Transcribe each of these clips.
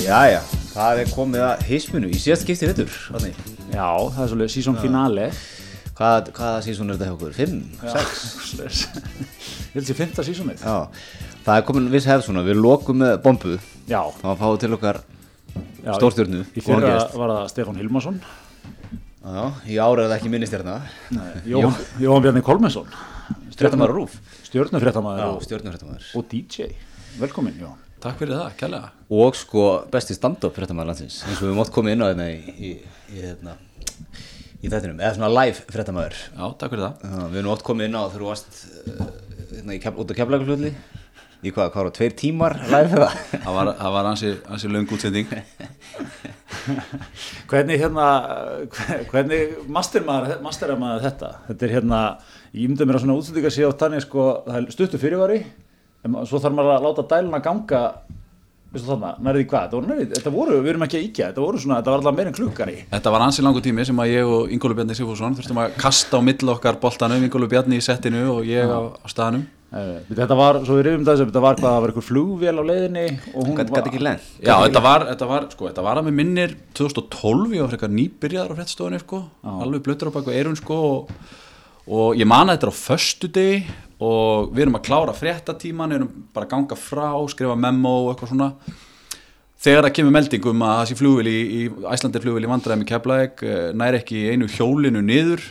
Jæja, það er komið að hisminu í síðast skipti vittur. Já, það er svolítið season finale. Hvað, hvaða sísón er þetta hjá okkur? Fimm? Sex? Svoleiðis. Ég held að sé fymta seasonið Já, það er komin viss hefð svona, við lokum með bombu. Já, þá fáum til okkar já stórstjörnu Í fyrra var það Stefán Hilmarsson. Já, í ára er það ekki minnistjörna Jón, Jón Bjarni Kolmensson Stjörnumar Rúf Stjörnufréttamaður Já, og, DJ Velkomin, Jón Takk fyrir það, kærlega. Og sko besti stand-up fréttamaður landsins eins og við mátt komið inn á þetta í, í, í, hérna, í þettinum eða svona live fréttamaður Já, takk fyrir það. Við erum oft komið inn á þegar þú varst uh, hérna, út á keflaglutli í hvað, hvað var það, tveir tímar live eða? Það var, það var ansi, ansi löng útsending. Hvernig hérna Hvernig master maður, master maður þetta Þetta er hérna, ég myndi mér að svona útsendinga sé á þannig sko, það er stuttu fyrirvari en ma- svo þarf maður að láta dæluna ganga veistu þarna, nærði hvað, þetta voru, þetta voru, við erum ekki að íkja, þetta voru svona, þetta var alltaf meira en klukkari. Þetta var ansi langur tími sem að ég og Ingólu Bjarni Sigfússon þurftum að kasta á milli okkar boltanum, Ingólu Bjarni í settinu og ég á, á staðanum. Eh, Þetta var, svo við rifum þessu, þetta var hvað, það var eitthvað flugvél á leiðinni og hún Gæti gæti ekki lenn Já, þetta var, þetta var, sko, þetta var að með minnir 2012, ég var frekar nýbyrjaður á fréttstofunni, sko, alveg blötur á eirun, sko, og, og ég man að þetta er á föstu degi og við erum að klára fréttatíman, erum bara að ganga frá, skrifa memo og eitthvað svona. Þegar það kemur melding um að þessi flugvél í, í Æslandi flugvél í vandræðum í Keflæk næri ekki einu hjólinu niður.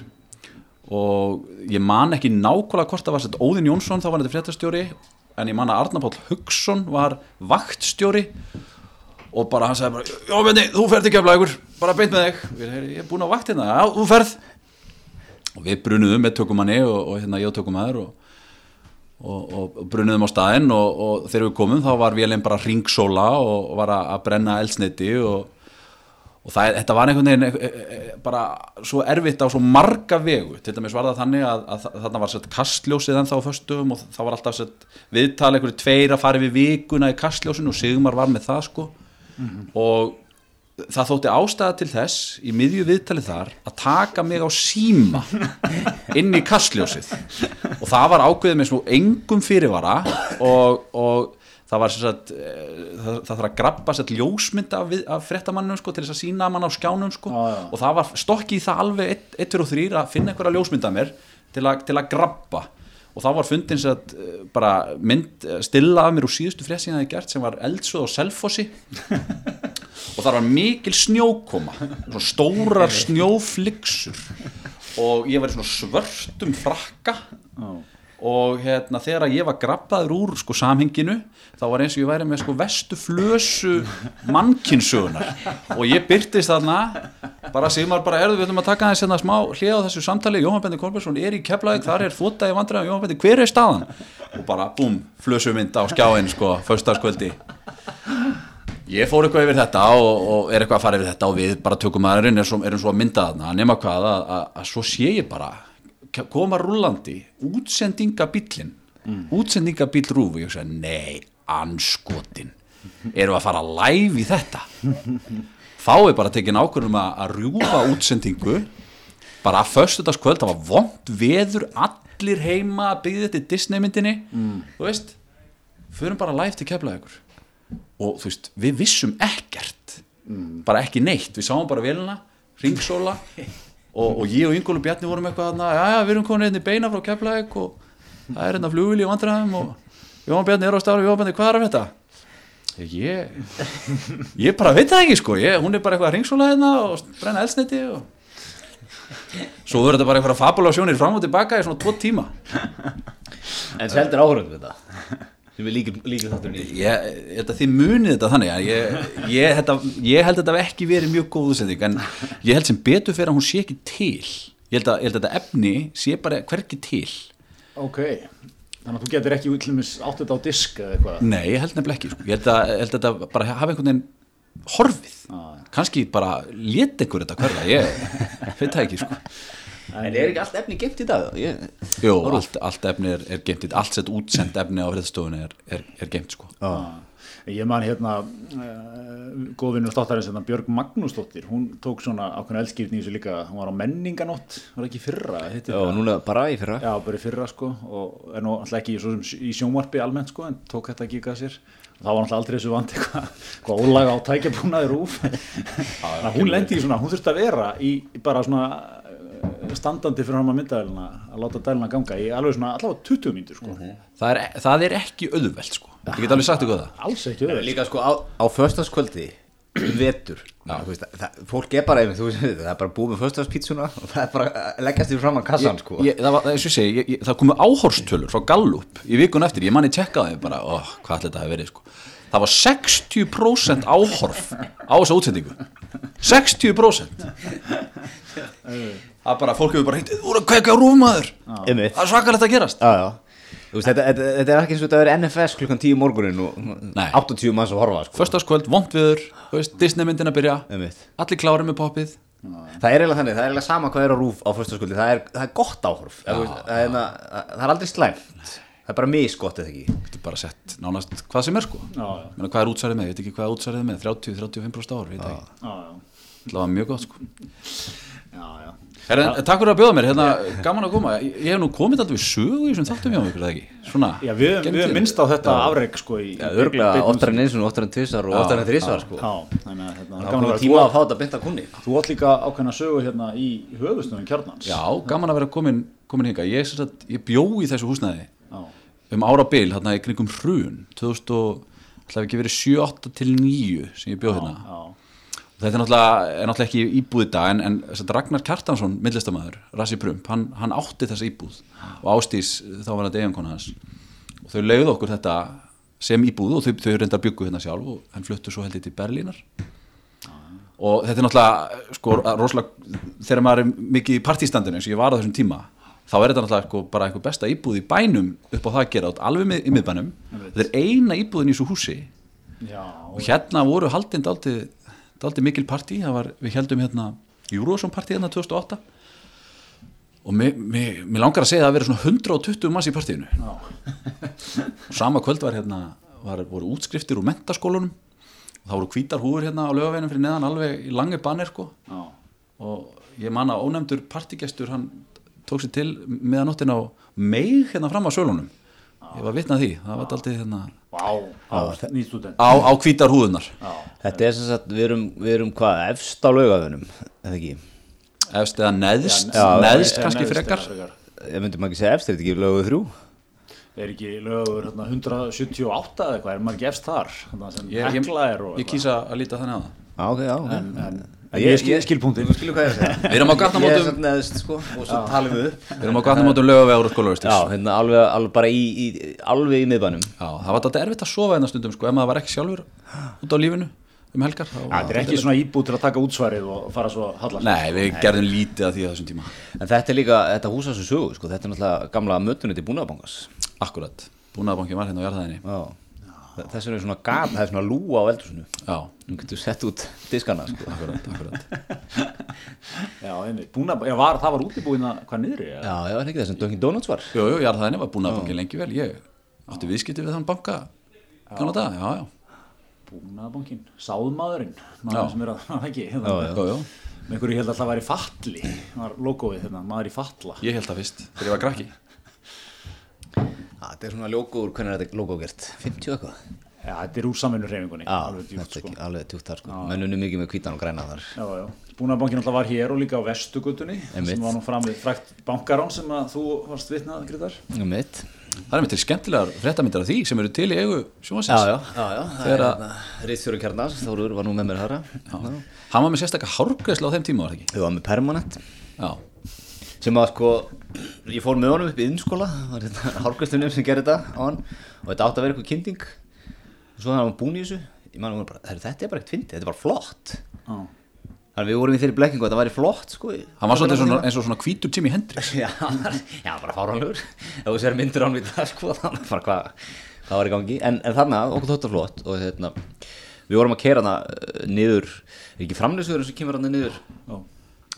Og ég man ekki nákvæmlega hvort það var sett Óðinn Jónsson, þá var þetta fréttastjóri en ég man að Arnar Páll Hugson var vaktstjóri. Og bara hann sagði bara, já Bjarni, þú ferð til Keflækur bara beint með þig, er, ég er búin á vaktina já, þú ferð. Og við brunuðum með tökumanni og, og hérna ég og tökumæður og, og, og, brunuðum á staðinn og, og þegar við komum þá var vélinn bara ringsóla og var að, að brenna eldsneiti og og það, þetta var einhvern veginn e, e, e, bara svo erfitt á svo marga vegu. Til dæmis var það þannig að, að þarna var sett kastljósið ennþá á föstum og það var alltaf sett viðtala einhverju tveir að fara við vikuna í kastljósinu og Sigmar var með það sko. Og það þótti ástæða til þess í miðju viðtali þar að taka mig á síma inn í kastljósið. Og það var ákveðið með svona engum fyrirvara og, og það var sagt eh, það, það þarf að grabba sér ljósmynd af, af fréttamannum sko til þess að sína mann á skjánum sko. Já, já. og það var stokki í það alveg 1, 2 og 3 að finna einhverja ljósmynd af mér til, a, til að grabba og þá var fundin sem sagt eh, bara mynd eh, stilla af mér úr síðustu frétt sem ég gert sem var eldsöð og selfossi. Og það var mikil snjókoma svona stórar snjóflixur og ég var í svona svörtum frakka. Og hérna þegar ég var grabbaður úr sko samhenginu þá var eins og ég væri með sko vestu flösu mannkinsögunar og ég byrtist þarna bara Sigmar bara erðu við ætlum að taka aðeins hérna smá hlið á þessu samtali. Jóhann Bendi Kolbjörnsson er í Keflavík, þar er þvótaði vandræðum. Jóhann Bendi, hver er staðan? og bara búm, flösumynd á skjáin sko, föstaskvöldi ég fór eitthvað yfir þetta og, og er eitthvað að fara yfir þetta og við bara tökum aðeirinn erum, erum svo að mynda þarna. Nema hvað að, að, að svo sé ég bara koma rúllandi útsendingabíllin mm. útsendingabíll rúf og ég sagði nei, anskotin erum að fara live í þetta þá er bara tekin ákvörðum að, að rjúfa útsendingu. Bara að föstudagskvöld, það var vond veður allir heima að byggja þetta í Disney myndinni. Þú veist, förum bara live til keflaðið og þú veist, við vissum ekkert. Bara ekki neitt, við sáum bara velina ringsóla og, og ég og Ingólu Bjarni vorum eitthvað þarna, já já, við erum komin hérna í beina frá Keflæk og það er hérna flugvili í vandræðum og Jóhann Bjarni er á stáru, Jóhann Bjarni, hvað er þetta? Ég ég bara veit það ekki sko, ég, hún er bara eitthvað að ringsóla hérna og brenna elsniti og svo verður þetta bara eitthvað fabulasjónir fram og tilbaka í svona tvo tíma. En seldir áhörðum við þetta? Sem er líkil, líkil þátturinn í ég, ég held að þið munið þetta þannig að ég, ég, þetta, ég held að þetta hafi ekki verið mjög góð útsending en ég held sem betur fyrir að hún sé ekki til. Ég held að, ég held að þetta efni sé bara hverki til. Ok, Þannig að þú getur ekki útlumis átt þetta á disk eða eitthvað Nei, ég held nefnilega ekki sko. ég, held að, held að þetta bara hafi einhvern veginn horfið kannski bara lét ykkur þetta hverða ég veit það ekki sko. En er ekki allt efni gemt í dag? Ég, Jú, allt, allt efni er, er geimt allt sett útsend efni á fréttastofunni er, er, er geimt sko. Ég man hérna uh, góðvinnur státtarins hérna Björg Magnúsdóttir hún tók svona ákveðna eldskýrni í þessu líka hún var á menninganótt, var það ekki fyrra það? núna bara í fyrra. Já, bara í fyrra sko og er nú alltaf ekki í sjónvarpi almennt sko en tók þetta ekki að sér og þá var alltaf aldrei þessu vandi hvað hva ólaga á tækjabúnaði rúf hún lendi í svona, hún þurfti að vera í bara svona eh, standandi fyrir hann að myndaðilina að láta dælina ganga í alveg svona allavega 20 mínútur sko. Það, er, það er ekki auðvelt sko. ég get alveg sagt ykkur það? Alls ekki Það er öðvöld líka sko á, á föstaskvöldi vetur þú veist, það, fólk er bara einmitt, þú veist, það er bara búið með föstaspítsuna og það er bara leggjast því fram að kassan sko. ég, það, var, segi, ég, ég, það komu áhorstölur frá Gallup í vikun eftir, ég manni tjekkaði bara, ó, hvað ætla þetta að verið sko. það var 60% áhorf á þessa útsendingu. 60% það er bara, fólk hefur bara hitt, þú voru að kveika rúmaður Einmitt. það er svakalegt að gerast. Já, já. Þú Veist, þetta, þetta, þetta er ekki eins og þetta er NFS klukkan 10 morgunin og Nei. 80 manns að horfa sko. Föstaskvöld, vont viður, þú veist, Disney myndin að byrja. Einmitt. allir klárið með poppið. Það er eiginlega þannig, það er eiginlega sama hvað er á rúf á föstaskvöldi, það er, það er gott áhorf. Já, veist, það, er, það, það er aldrei slæmt. Það er bara misgott eða ekki? Getur bara sett nánast hvað sem er sko. Já, já. Meina, hvað er útsærið með, ég veit ekki hvað er útsærið með. 30-35% ár, veit það ekki. Það var mjög gott sko Herra, en, takk fyrir að bjóða mér, hérna, gaman að koma. Ég, ég hef nú komið alltaf við sögu í þessum þáttum hjá ykkur, eða ekki? Svona, Já, við, höfum minnst á þetta afreg sko í Já, örgulega oftar en eins og oftar en tvisar og oftar en þrísar sko. Já, þannig að hérna, það gaman að er tíma að fá þetta beint að kunni þú átt líka ákveðna sögu hérna í höfustöðum kjarnans. Já, gaman að vera komin, komin hinga ég, ég bjó í þessu húsnæði Já. um ára bil, hérna í kringum hrun 2000 og, ætlaði ekki verið 7-8 til 9 sem ég bjó hérna. Já, Þetta er náttúrulega, er náttúrulega ekki íbúð í dag en, en Ragnar Kjartansson, myndlistamæður, Rassi Prump, hann, hann átti þessa íbúð og ástís þá var þetta eiginkona hans. Og þau leiðu okkur þetta sem íbúð og þau, þau reyndar byggu hérna sjálf og hann fluttu svo heldur til Berlínar. Og þetta er náttúrulega sko, rosalega, þegar maður er mikið í partístandinu eins og ég var á þessum tíma þá er þetta náttúrulega sko, bara einhver besta íbúð í bænum upp á það að gera, alveg mið, í miðbænum. Þetta er eina íbúðin í svo húsi. Já, og hérna voru haldin daldið, daldið mikil partí. Var, við heldum hérna Eurovision partí hérna 2008 og mér, langar að segja að það verið svona 120 manns í partíinu. Og sama kvöld var hérna var, voru útskriftir úr mentaskólunum og það voru hvítar húður hérna á lögaveginum fyrir neðan alveg í langi banir sko. Og ég man að ónefndur partígestur hann tók sér til meðanóttin á meig hérna fram á sölunum ég var vitnað því, það var daldið hérna á, á hvítar húðunar Þetta er sem sagt, við erum, við erum hvað, efst á laugaðunum, eða ekki? efst eða neðst, Já, neðst Já, kannski frekar? Ég myndi maður ekki segja efst, er þetta ekki lauguð þrjú? Er ekki lögur hérna, 178 eða eitthvað, er maður ekki efst þar? Ég, ég, er ég kýsa að líta þannig á það ok, já, ok. en, en, Ég- ég, skil, ég- skil punktin Þú skilur hvað ég að segja. Við erum á Ég er gatnamótum sko, og svo talum við upp. Við erum á gatnamótum lögavegur og Já, skólaverstís hérna alveg, alveg bara í, í, alveg í miðbænum. Já, það var þetta erfitt að sofa hérna stundum sko, ef maður var ekki sjálfur út á lífinu um helgar þá, Það er ekki svona íbúð til að taka útsvarið og fara svo hallast Nei, við gerðum lítið að því að þessum tíma En þetta er líka, þetta húsa svo sögu, sko, þetta er náttúrulega gamla mötunni til búnaðabankas. Akkurat, búnaðabankin var hérna á jarðæðinni Já. Þess er svona gat, það er svona lúa á eldhúsinu. Já, Nú getur sett út diskana, sko. akkurat, akkurat Já, búna, já var, það var útibúina hvað niðri ja. Já, já, er ekki það sem Dunkin Donuts var. Jú, jú, jarðæðinni var búnaðabankin lengi vel Ég átti viðskipti við þann banka Kannu það, já, já, Búnaðabankin, sáðmaðurinn Já. maður sem er að, það ekki hérna, Já, já. já, já með einhverju ég held að það væri falli var logoið hérna, maður í falla Ég held það fyrst, þegar ég var krakki Já, þetta er svona logo hvernig er þetta logo gert? 50 eitthvað? Já, þetta er úr Já, alveg er sko þar, sko. Mennunni mikið með hvítan og græna þar. Já, já, Búnaðabankin alltaf var hér og líka á Vestugutunni sem var nú fram við frækt bankarán sem að þú varst vitnað, mitt. Það er með til skemmtilegar fréttamyndir af því sem eru til í eigu Já, sjónvarsins já, já, já. Það er að- hérna, Kjarnas, Þóruður var nú með mér. Já. Hann var með sérstakka hárgræsla á þeim tíma, var það ekki? Þau var með permanent. Já, sem að sko ég fór með honum upp í innskóla það var þetta hálfgræstunum sem gerði þetta á hann og þetta átti að vera eitthvað kynning og svo þannig að hann búin í þessu. Ég man hún bara, "Herru, þetta er bara ekkert fyndið, þetta er bara flott. Já, Þannig við vorum í þeirri blekkingu að það væri flott sko. Hann var svolítið svona, eins og svona hvítur Jimi Hendrix. Já, já, bara fáránlegur. Ef þú sér myndir án við það sko Þannig bara hvað hvað var í gangi. En, en þannig að okkur þóttu flott Og hérna, við vorum að keira hana uh, niður Er ekki framlýsugur sem kemur hana niður? Já.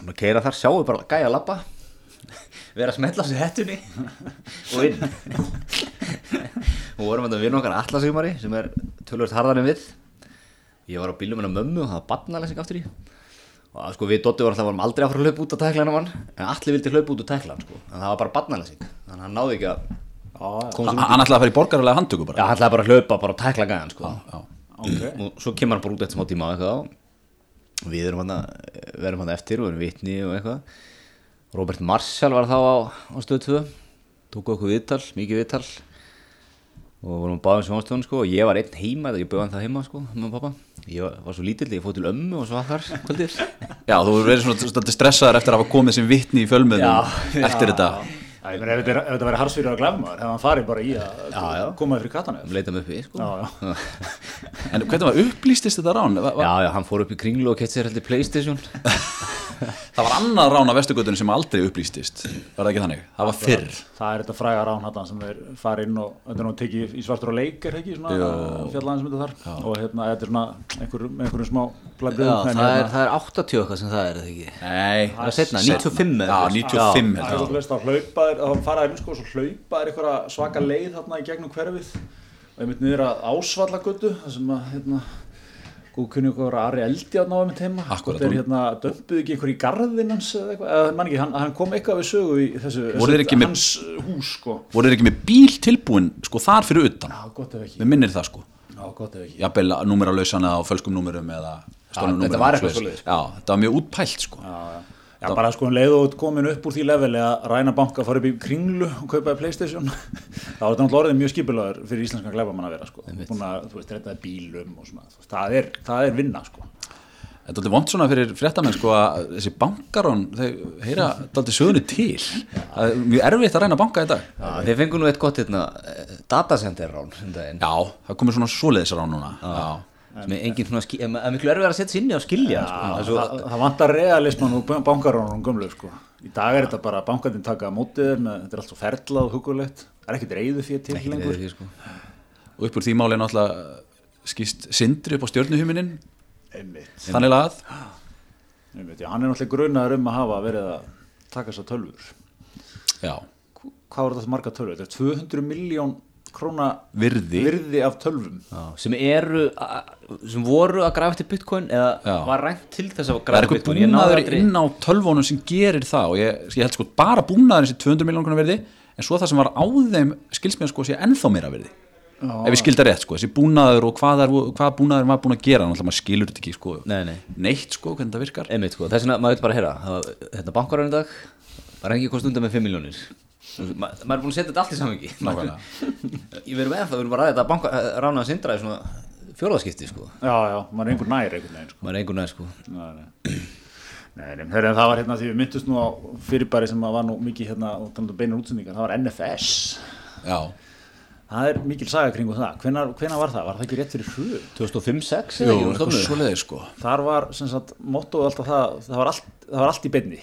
Að keira þar, sjáum við bara gæja að labba Vera að smetla á sig hettunni Og inn. Og vorum við okkar Atlasugmari Sem er tölvöld harðan en við. Ég var á bílum hennar mömmu og það var barnalæsing aftur í. Og að, sko við Dotti vorum alltaf vorum aldrei að fara að hlaupa út að tækla hennar mann en allir vildi hlaupa út að tækla hann sko. En það var bara barnalæsing. Þannig að hann náði ekki að hann sér ætlaði að fara í borgarlega handtöku Já, bara hann ætlaði bara að hlaupa bara að tækla gæðan sko. Ok. og svo kemur hann bara út eftir smá tíma og eitthvað og við erum hann við erum hann eftir og erum vitni og eitthvað Robert Marshall var þá á, á stöð 2 tók okkur viðtal, mikið viðtal. Og vorum báðum sjónastöðun sko. Og ég var einn heima, ég bauði hann það heima sko með pappa, ég var, var svo lítill, ég fóð til ömmu og svo að þar kvöldir já, þú verður verið svona stressaður eftir að hafa komið sem vitni í fjölmiðlum Já, eftir þetta. Já, ég meina, ef þetta er- væri harsfyrir að glemma hefði hann farið bara í að Já, já. koma þér í katana. Leita mig uppi sko. Já, já. en hvernig var upplýstist þetta rán? Va, va, Já, já, hann fór upp í kringlu og kett sér heldur Playstation það var annað rán á vestugötunum sem aldrei upplýstist. Var það ekki þannig? það var fyrr. Það er þetta fræga rán hann sem þeir fara inn og þetta er nú tekið í svartur og leikir ekki? Svona fjallaðin sem þetta þar. Og hérna þetta er svona einhver, með einhverjum smá Já, glæbriðum það er, það er 80 eitthvað sem það er, eða ekki? Nei, Það er seinna, 95 eða já, eitthvað. 95 Það er ég. þú veist að hlaupa þér, þá fara þér inn sko og svo hlaupa þér einhverja svaka leið þarna í gegnum hverfið. Og einmitt niður að ásvallagötu þar sem að hérna Góð kunni ykkur að Ari Eldi að ná einmitt heima Akkúrat, Það er hérna, dömpuð ekki einhver í garðin hans eða eitthvað, eða mann ekki, hann, hann kom eitthvað við sögu í þessu, ekki með- hans hús sko. Voru þeir ekki með bíl tilbúin sko þar fyrir utan? Já, gott ef ekki. Við minnir það sko. Já, gott ef ekki. Jafnvel númeralausan eða á fölskum númerum eða þetta númerum var og eitthvað svoleiðis. svoleiðis, sko. já, þetta var mjög útpælt sko. Já, já. Já, bara sko um leið og komin upp úr því leveli að ræna banka, fara upp í kringlu og kaupaði Playstation þá er þetta náttúrulega orðið mjög skipulegur fyrir íslenskan glæbamann að vera sko. Búin að, þú veist, rettaði bílum og svona, það er, það er vinna sko. Þetta er aldrei vond svona fyrir fréttamenn sko að þessi bankarón, þau heyra aldrei sögunu til. Það er mjög erfitt að ræna banka í dag. Já, þeir fengu nú eitt gott hérna, eh, datacenter rán um Já, það komið svona svoleiðisar á núna. Já. Sem er engin svona, er miklu erfið að setja sér inni og skilja sko. Það er svo, það, það vantar realisman og bankarónum gömlu sko. í dag er þetta bara bankandinn taka á mótið þér með, þetta er allt svo ferlað og hugulegt það er ekkert reyðu fyrir til ekki lengur því sko Og upp úr því máli er náttúrulega skýst sindri upp á stjörnuhuminin, einmitt, þannig lagað. einmitt, já, hann er náttúrulega grunaður um að hafa verið að taka þessar tölfur Já, hvað var þetta marga tölfur? Þetta er 200 miljón króna virði. virði af tölvum Já, sem eru a- sem voru að grafa eftir bitcoin eða Já. var rænt til þess að Það er grafa eitthvað bitcoin Ég náði búnaður aldrei- inn á tölvónum sem gerir það og ég, ég held sko bara búnaður þessi 200 miljón konar verði en svo það sem var á þeim skilsmið sko sé ennþá meira verði. Ef ég skilda rétt sko, þessi búnaður og hvað, er, hvað búnaður var búin að gera, náttúrulega maður skilur þetta ekki sko Nei, nei, neitt sko hvernig það virkar. sko, þess vegna maður vil bara heyra það bankarán í dag var ekki kost undan með 5 miljónir Ma, maður er búin að setja þetta allt í samhengi. Ég verðum eða það, við erum bara að ræða þetta banka, ránaða sindra í svona fjóraðskipti sko já, já, maður er einhver nær einhvern veginn sko. maður er einhver næð sko Nei, nei. Nei, nei, það var hérna því við myndust nú á fyrirbæri sem að var nú mikið hérna og talandi um beinar útsendingar, það var NFS Já, það er mikil saga kringu það, hvenar, hvenar var það? Var það ekki rétt fyrir hrug? 2005-06 Jú, eitthvað svoleiði sko. Þar var sem sagt mottoð alltaf það, það var allt, það var allt í beinni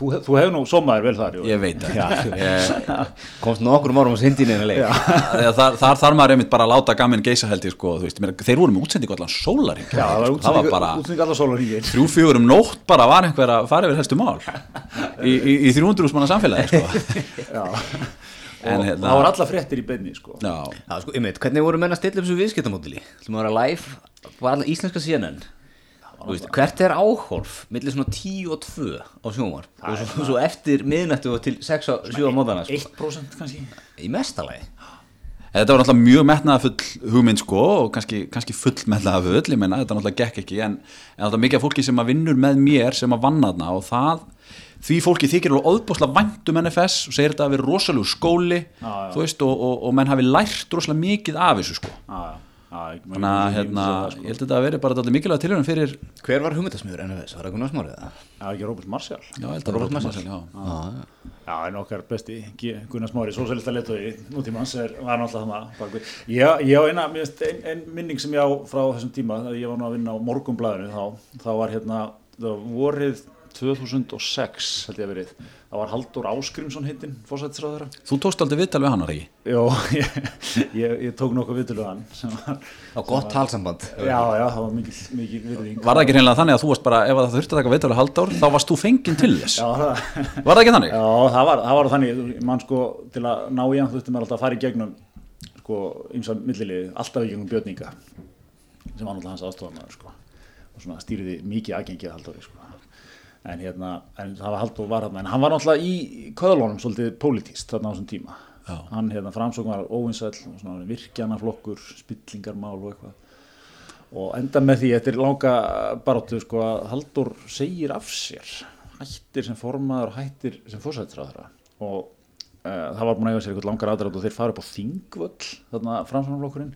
Þú, þú hefur nú somaður vel þar, jú. Ég veit það. Ég, komst nokkur árum á sindin einu leik. Þar, þar þarf maður einmitt bara að láta gamin geisa held ég sko, þú veist, mér, þeir voru með útsendingu allan sólaring Já, það var sko, það var bara útsending allar sólaringin þrjú fjögur um nótt bara var einhver að fara yfir helstu mál í, í, í 300 manna samfélagi sko. Já, en og hérna það var allar fréttir í beinni sko. já, Já, sko, einmitt, hvernig voru menn að stilla upp þessu viðskiptamódili? Þú maður að live, var alltaf íslenska CNN veist, hvert er áhorf millir svona 10 og 2 á sjónvar og svo, svo eftir miðnættu og til 6 og 7 á móðana sko. 1% kannski? Í mestalagi þetta var náttúrulega mjög metnaða full hugmynd sko og kannski, kannski full metnaða full, ég meina þetta náttúrulega gekk ekki en, en þetta mikið af fólki sem að vinnur með mér sem að vanna þarna og það því fólki þykir alveg óðbúslega vænt um NFS og segir þetta að vera rosalegu skóli Já, já. þú veist og, og, og menn hafi lært rosalega mikið af þessu sko. Já, þannig að hérna, ég- ég- held að þetta að veri bara dálítið mikilvæg tilhörun fyrir Hver var hugmyndasmiður NFS? Var það Gunnar Smárið? eða? Já, ekki Róbert Marshall já, ég held að Marshall. Marshall, já. Já, Já, en okkar besti Gunnar Smári, sósælista letói nútímans er, var náttúrulega þannig bakvið. Ég, ég á eina, ein, ein minning sem ég á frá þessum tíma, þegar ég var nú að vinna á morgunblæðinu, þá, þá var hérna það vorið 2006 held ég að verið, það var Haldur Áskrimsson heitinn, fórsættisráður þú tókst aldrei viðtal við hann, það ekki? Jó, ég, ég, ég tók nokkuð viðtölu hann sem var, Á gott talsamband já, já, það var mikil, mikil virðing var það ekki reynilega þannig að þú varst bara ef það þurfti að taka viðtal við Halldór þá varst þú fenginn til þess Já, það, var það ekki þannig? Já, það var, það var þannig, mann sko, til að ná í hann þurfti maður alltaf að fara í gegnum, sko, ymsa milliliði, alltaf í gegnum björninga, sem var náttúrulega hans aðstofamæður, sko, og svona stýriði mikið aðgengið Halldóri, sko. En hérna, en það var Halldór var hann, en hann var náttúrulega í köðalónum svolítið pólitíst þarna á þessum tíma. Já. Hann, hérna, framsókn var og svona virkjanaflokkur, spillingarmál og eitthvað. Og enda með því, þetta er langa baróttu, sko, að Halldór segir af sér, hættir sem formaður og hættir sem fórsættisráðara. Og uh, það var búin að eiga sér eitthvað langar aðrætt og þeir fara upp á Þingvöll, þarna framsóknarflokkurinn,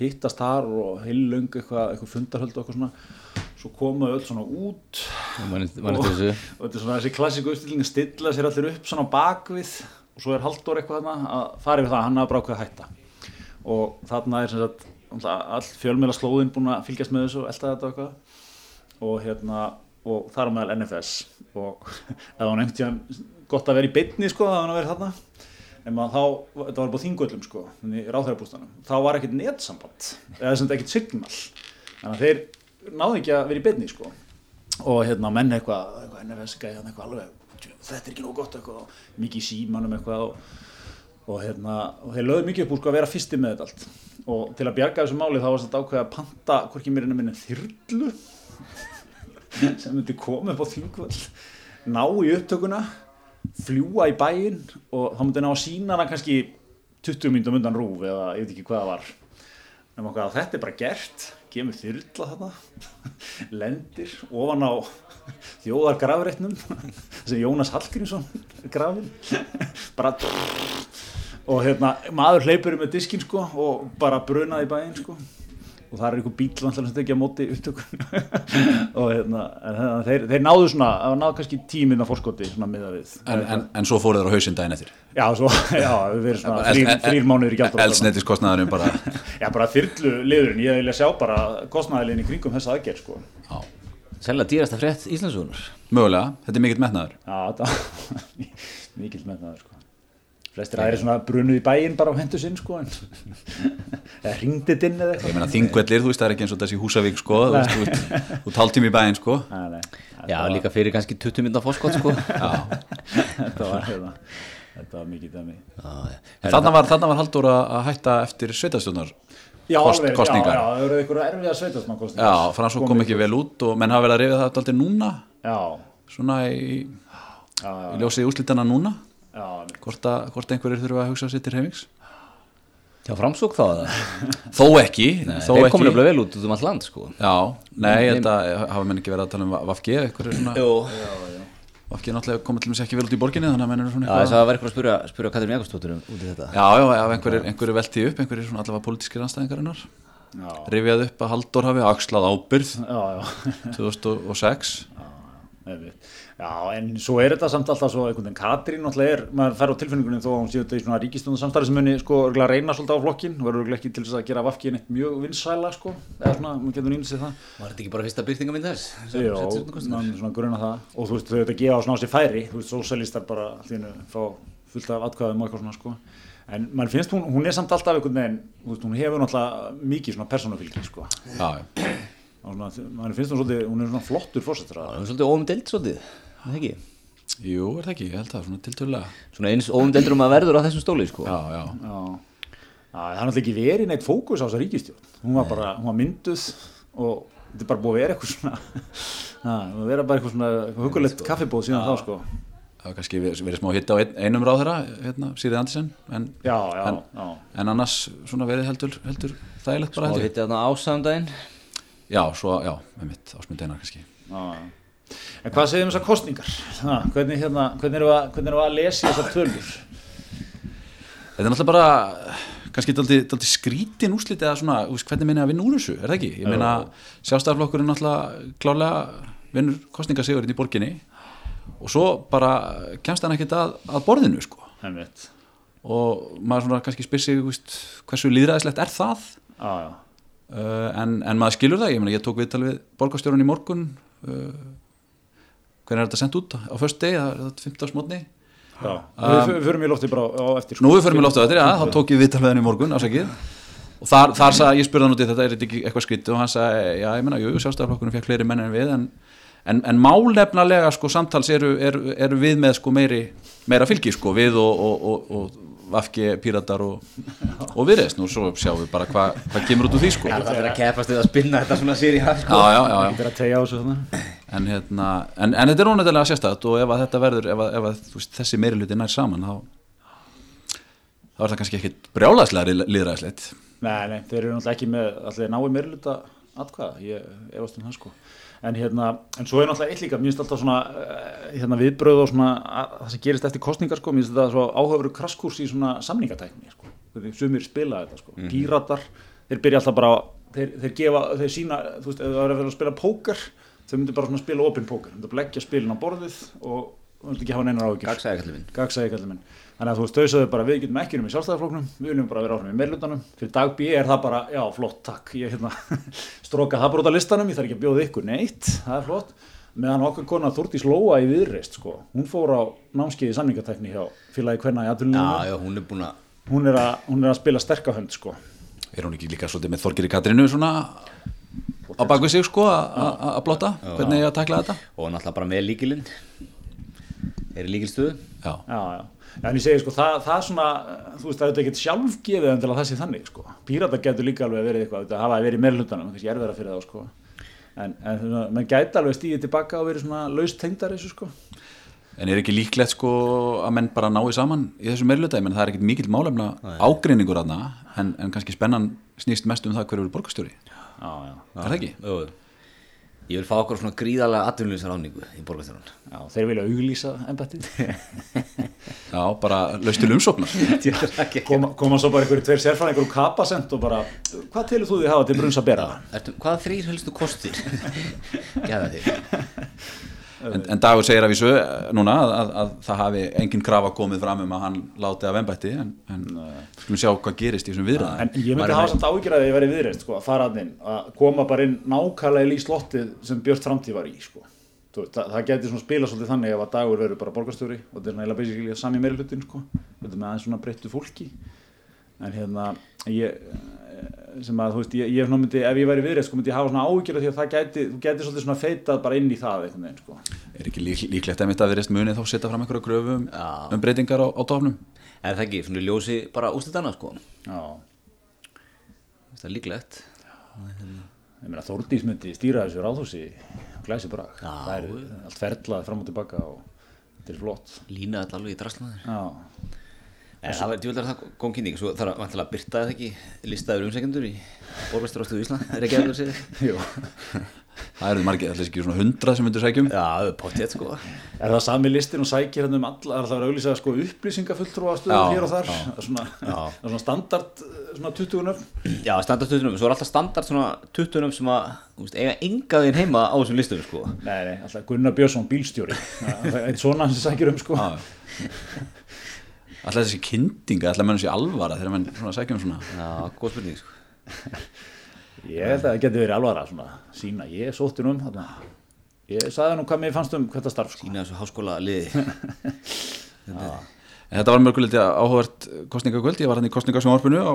hittast þar og heilung eitthvað, eitthvað fundarhöld og eitthvað svona. Svo komu öll svona út. Manist og, og þessu. þetta er svona þessi klassíku uppstilling að stilla sér allir upp svona bakvið og svo er Halldór eitthvað þarna að fara yfir það, hann bara ákveð að hætta. Og þarna er sem sagt all fjölmjöla slóðin búin að fylgjast með þessu og elta þetta og eitthvað. Og hérna og þar á meðal NFS og það var nefnt gott að vera í beinni sko, það var að vera þarna. En maður þá, þetta var bara þingöllum sko, í ráþærbústanum, þá var ekkert netsamband eða sem þetta ekkert signal. Þannig að þeir náðu ekki að vera í beinni sko. Og hérna menn eitthvað, eitthvað NFS gæði hann eitthvað alveg "Tjú, þetta er ekki nóg gott eitthvað mikið símanum eitthvað og, og hérna, og þeir lögðu mikið upp úr sko að vera fyrsti með þetta allt. Og til að bjarga þessu máli þá var þetta ákveð að panta hvorki mér en minni þyrlu sem myndi koma upp á þingvöld ná í upptökuna fljúa í bæinn og þá myndi ná að sína hana kannski 20 myndum undan rúf eða ég veit ekki hvað það var. En að þetta er bara gert kemur þyrla þarna lendir ofan á þjóðar grafreitnum sem Jónas Hallgrímsson grafin bara og hérna maður hleypur með diskin sko og bara brunaði bæinn sko og það er einhver bíl sem tekja á móti upptökun og hérna hérna, þeir, þeir náðu svona, það náðu kannski tíminn á forskoti svona miða við. En, en, en svo fóruð þér á hausinn daginn eftir? Já, svo, já, við verðum svona þrýr, þrýr mánuður í gælt Eldsneiðiskostnaðurinn bara. Já, bara þyrlu liðurinn, ég vilja sjá bara kostnæðilegin í kringum þessa aðgerð sko. Já, Selja dýrasta frétt Íslandsugunar mögulega, þetta er mikill metnaður. Já, þetta mikill með það sko. Flestir aðeins svona brunuð í bæinn bara á hendu sinn sko, en eða hringdið inn eða Ég eitthvað meina þingvellir, þú veist það er ekki eins og þessi Húsavík sko, þú veist, þú veist, þú táltími í bæinn sko. Nei, nei, Já, líka fyrir kannski 20 mynda fórskot sko. Já, þetta var, hérna, þetta var mikið dæmi. Þarna var, þarna var Halldór að að hætta eftir sveitastjónar Já, Kost- alveg, kosningar. já, já, það eru eitthvað erfiða sveitasmann kostningar Já, Fransson kom ekki vel út og menn hafa verið að rifja það aldrei núna. Já, svona í, já, í ljósið úslitana núna hvort, að, hvort einhverjir þurfa að hugsa sér til heimings Já, framsók þá Þó ekki, þó Þeir ekki. komin að vel út út um allt land sko. Já, nei, held að hafa menn ekki verið að tala um Vafge einhverjir svona, Jú. Vafge náttúrulega komið til þess ekki vel út í borginni þannig að menn eru svona Já, þess að það var eitthvað að spyrja, spyrja Katrín Jakobsdóttur um út í þetta. Já, já, ef einhverjir, einhverjir velti upp, einhverjir svona allavega pólitískir anstæðingarinnar já, rifjað upp að Halldór hafi axlað ábyrð já, já. 2006 Einmitt. Já, en svo er þetta samt alltaf svo einhvern veginn. Katrín náttúrulega er, maður fær á tilfinningunum þó að hún séu þetta í svona ríkistundu samstarfi sem muni sko reyna svolítið á flokkin verður ekki til þess að gera vafki neitt mjög vinsæla sko, eða svona, maður getur nýmst sér það. Var þetta ekki bara fyrsta byrtingamind þess? Já, svona grunna það. Og þú veist, þau þetta gefa á svona á sér færi. Þú veist, sósælistar bara þínu fá fullt af atkvæðum og eitthvað svona sko. En mann finnst hún, hún er samt alltaf einhvern veginn hún sko Já, já, er Það ekki? jú, er það ekki, ég held það, svona tiltölulega. Svona eins óumdeldur um að verður á þessum stóli sko. Já, já, Já, Já það er náttúrulega ekki verið neitt fókus á þessa ríkistjórn. Hún var bara, hún var mynduð og þetta er bara búið að vera eitthvað svona, það vera bara eitthvað svona hugulegt kaffibóð síðan þá sko. það var kannski verið, smá hitt á ein, einum ráð þeirra hérna, Sýrið Andersen en, Já, já, En- já. en annars svona verið heldur, heldur þægilegt bara Og held ég. hitti þarna ásamdægin Já, svo, já, með mitt ásmund einar kannski. Já. En hvað segir um þessar kostningar? Ha, hvernig, hérna, hvernig við að, hvernig við að lesa þessar tölur? Þetta er náttúrulega bara kannski daldi, skrítin úslit eða svona, hvernig minni að vinna úr þessu, er það ekki? Ég meina, sjálfstæðarflokkurinn náttúrulega klárlega vinnur kostningasigurinn í borginni og svo bara kemst hann ekkert að, að borðinu, sko og maður svona kannski spyr sig, þú veist, hversu líðræðislegt er það? Já, já. Uh, en, en maður skilur það, ég meina, ég tók viðtal við borgarstjórun í morgun uh, hvernig er þetta sendt út? Á föst degi, það er þetta 15. smotni já. Við um, förum í lofti bara á eftir sko. Nú við förum í loftu þetta, já, þá tók ég viðtal við henni í morgun, ásakið og þar, þar sagði, ég spurði hann út í þetta, er þetta ekki eitthvað skritt og hann sagði, já, ég menna, jú, sjálfstæðarflokkurinn fekk fleiri menn en við, en, en, en málefnalega, sko, samtals eru, eru, eru við með, sko, meiri, meira fylgi, sko, við og, og, og, og Vafki, Píratar og, og viðreist, nú svo sjáum við bara hvað hva kemur út úr því, sko Það er að keppast við að spinna þetta svona sér í haf sko. Já, já, já, já. Þetta er að tegja á þessu þannig. En, hérna, en, en þetta er ónættilega sérstætt og ef að þetta verður, ef, að, ef að, veist, þessi meiri hluti nær saman þá, þá er það kannski ekkit brjálæðslega líðræðislegt Nei, nei, þeir eru náttúrulega ekki með allir náið meirluta atkvæða, ég efast um það sko. En hérna, en svo er náttúrulega eitt líka, mér finnst alltaf svona eh, hérna, viðbröð og svona að, það sem gerist eftir kostningar sko, mér finnst þetta svo áhauður kraskurs í svona samningatækni sko, sumir spila þetta sko, píratar, þeir byrja alltaf bara, þeir, þeir gefa, þeir sína, þú veist, ef það er að vera að spila póker, þau myndir bara svona spila opin póker, þau myndir leggja spilin á borðið og þú myndir ekki hafa neinar áhugir Gagsæði kallið minn. Þannig að þú þau sagðu bara við getum ekki um í sjálfstæðarflóknum við viljum bara vera áfram í meirlutanum fyrir dag B er það bara já flott takk. Ég hérna stróka það bara út af listanum. Ég þarf ekki að bjóða ykkur neitt. Það er flott. Meðan okkar kona Þúrdís Lóa í viðreist sko hún fór á námskeiði samningatekni hjá hún er búin að hún, er að- hún er að spila sterkahönd sko. Er hún ekki líka svolítið með Þorgeri Katrinu svona á bakvið sig sko að- að að blotta. Hvernig ég að takla þetta? Og náttúrulega bara með líkilinn Er í líkilstöðu Já, já já. En ég segi sko, það, það svona, þú veist, það er ekkert sjálfgefið en til að það sé þannig, sko. Pírata getur líka alveg verið eitthvað, þetta hafa verið meira hlutanum, kannski erfiðara fyrir það, sko. En, en mann gæti alveg stíðið tilbaka og verið svona laust tengdar þessu, sko. en er ekki líklegt sko að menn bara nái saman í þessu meirluta, ég menn það er ekkit mikill málefna ágreiningur aðna, en, en kannski spennan snýst mest um það hverju eru borgarstjóri Já, já. Er það ekki? Jú, Ég vil fá okkur svona gríðarlega atvinnlýsar áningu í borgarstjórun Já, þeir vilja auglýsa embættið. Já, bara laust til umsóknar koma, koma svo bara einhverju tveir sérfræðingur og kapasend og bara, hvað telur þú því hafa til brunns að bera? Ertu, Hvaða þrýr helstu kostir? Gæða þig en, en Dagur segir af þessu núna að, að, að það hafi engin krafa komið fram um að hann láti af embætti en, en skulum sjá hvað gerist í þessum viðræðum En ég myndi hafa samt ágjör að ég verið viðreist, sko, að fara að inn, að koma bara inn nákvæmlega í slottið sem Björn Framtíð var í, sko. Það, það geti svona spila svolítið þannig ef að dagur verður bara borgarstjóri og þetta er eiginlega basically sami meiri hlutin sko. með aðeins svona breyttu fólki en hérna ég, eh, sem að þú veist ég, ég svona myndi, ef ég væri viðreist sko myndi ég hafa svona ágjör því að það gæti, þú gæti svolítið svona feitað bara inn í það einhvern veginn sko. Er ekki lík, líklegt að mitt að verðist munið þá setja fram einhverja gröfu um, um breytingar á, á tófnum? Er það ekki, svona ljósi bara úslitana sko. Já, Það er líklegt. Ég meina Þórdís myndi stýra þessu ráðhúsi glæsi brag, Já. það er allt ferlað fram og tilbaka og þetta er flott. Lína þetta alveg í draslaður Já, En það var djúveldar það kom kynning Svo þarf að vantilega að byrta það ekki listaður umsækjendur í Borgvæsturástöðu Ísland Er ekki að það sér jú. Það eru margir, allir ekki svona hundrað sem myndur sækjum Já, pottið sko. Er það sami listin og sækir hérna um alla, er það að auðlýsa sko upplýsingafulltrúa Já, stöðum hér og þar, já. Það er svona, Já. það er svona standard, svona 20 nöfn. Já, standard 20 Svo er alltaf standard svona 20 sem að þú veist, eiga enga veginn heima á þessum listum sko. Nei, nei, alltaf Gunnar Björnsson bílstjóri, það er eitt svona sem sækir um sko. Alltaf þessi kyndinga, alltaf mennum sér alvara þegar menn svona sækjum svona. Já, góð spurning sko. Ég held að það getur verið alvara svona, sína, ég sótti nú um þarna. Ég sagði nú hvað mér fannst um þetta starf sko. Ína þessu háskóla liði. En þetta var mörgulegt áhugavert kostningakvöldi, ég var hann í kostningasjónvarpinu á,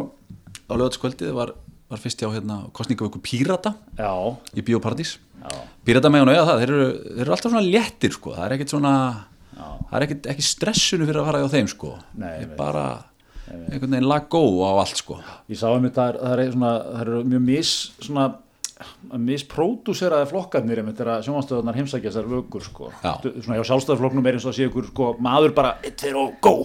á lögatskvöldi, það var, var fyrst hjá hérna, kostningavöku Pírata Já, í Bíóparadís. já, Pírata með hann auðvitað það, þeir eru, þeir eru alltaf svona léttir sko, það er ekkert svona, það er ekkert ekki stressunu fyrir að fara hjá þeim sko, Nei, ég er veit. bara einhvern veginn lagó á allt sko. ég sá um þetta, það er það eru mjög mis, svona, mispródúseraði flokkarnir einmitt þegar sjónvanstöðunar heimsækja þessar vökur sko. Já. svona hjá sjálfstæðarflokknum er eins og að sé ykkur sko, maður bara, eitt, tveir og gó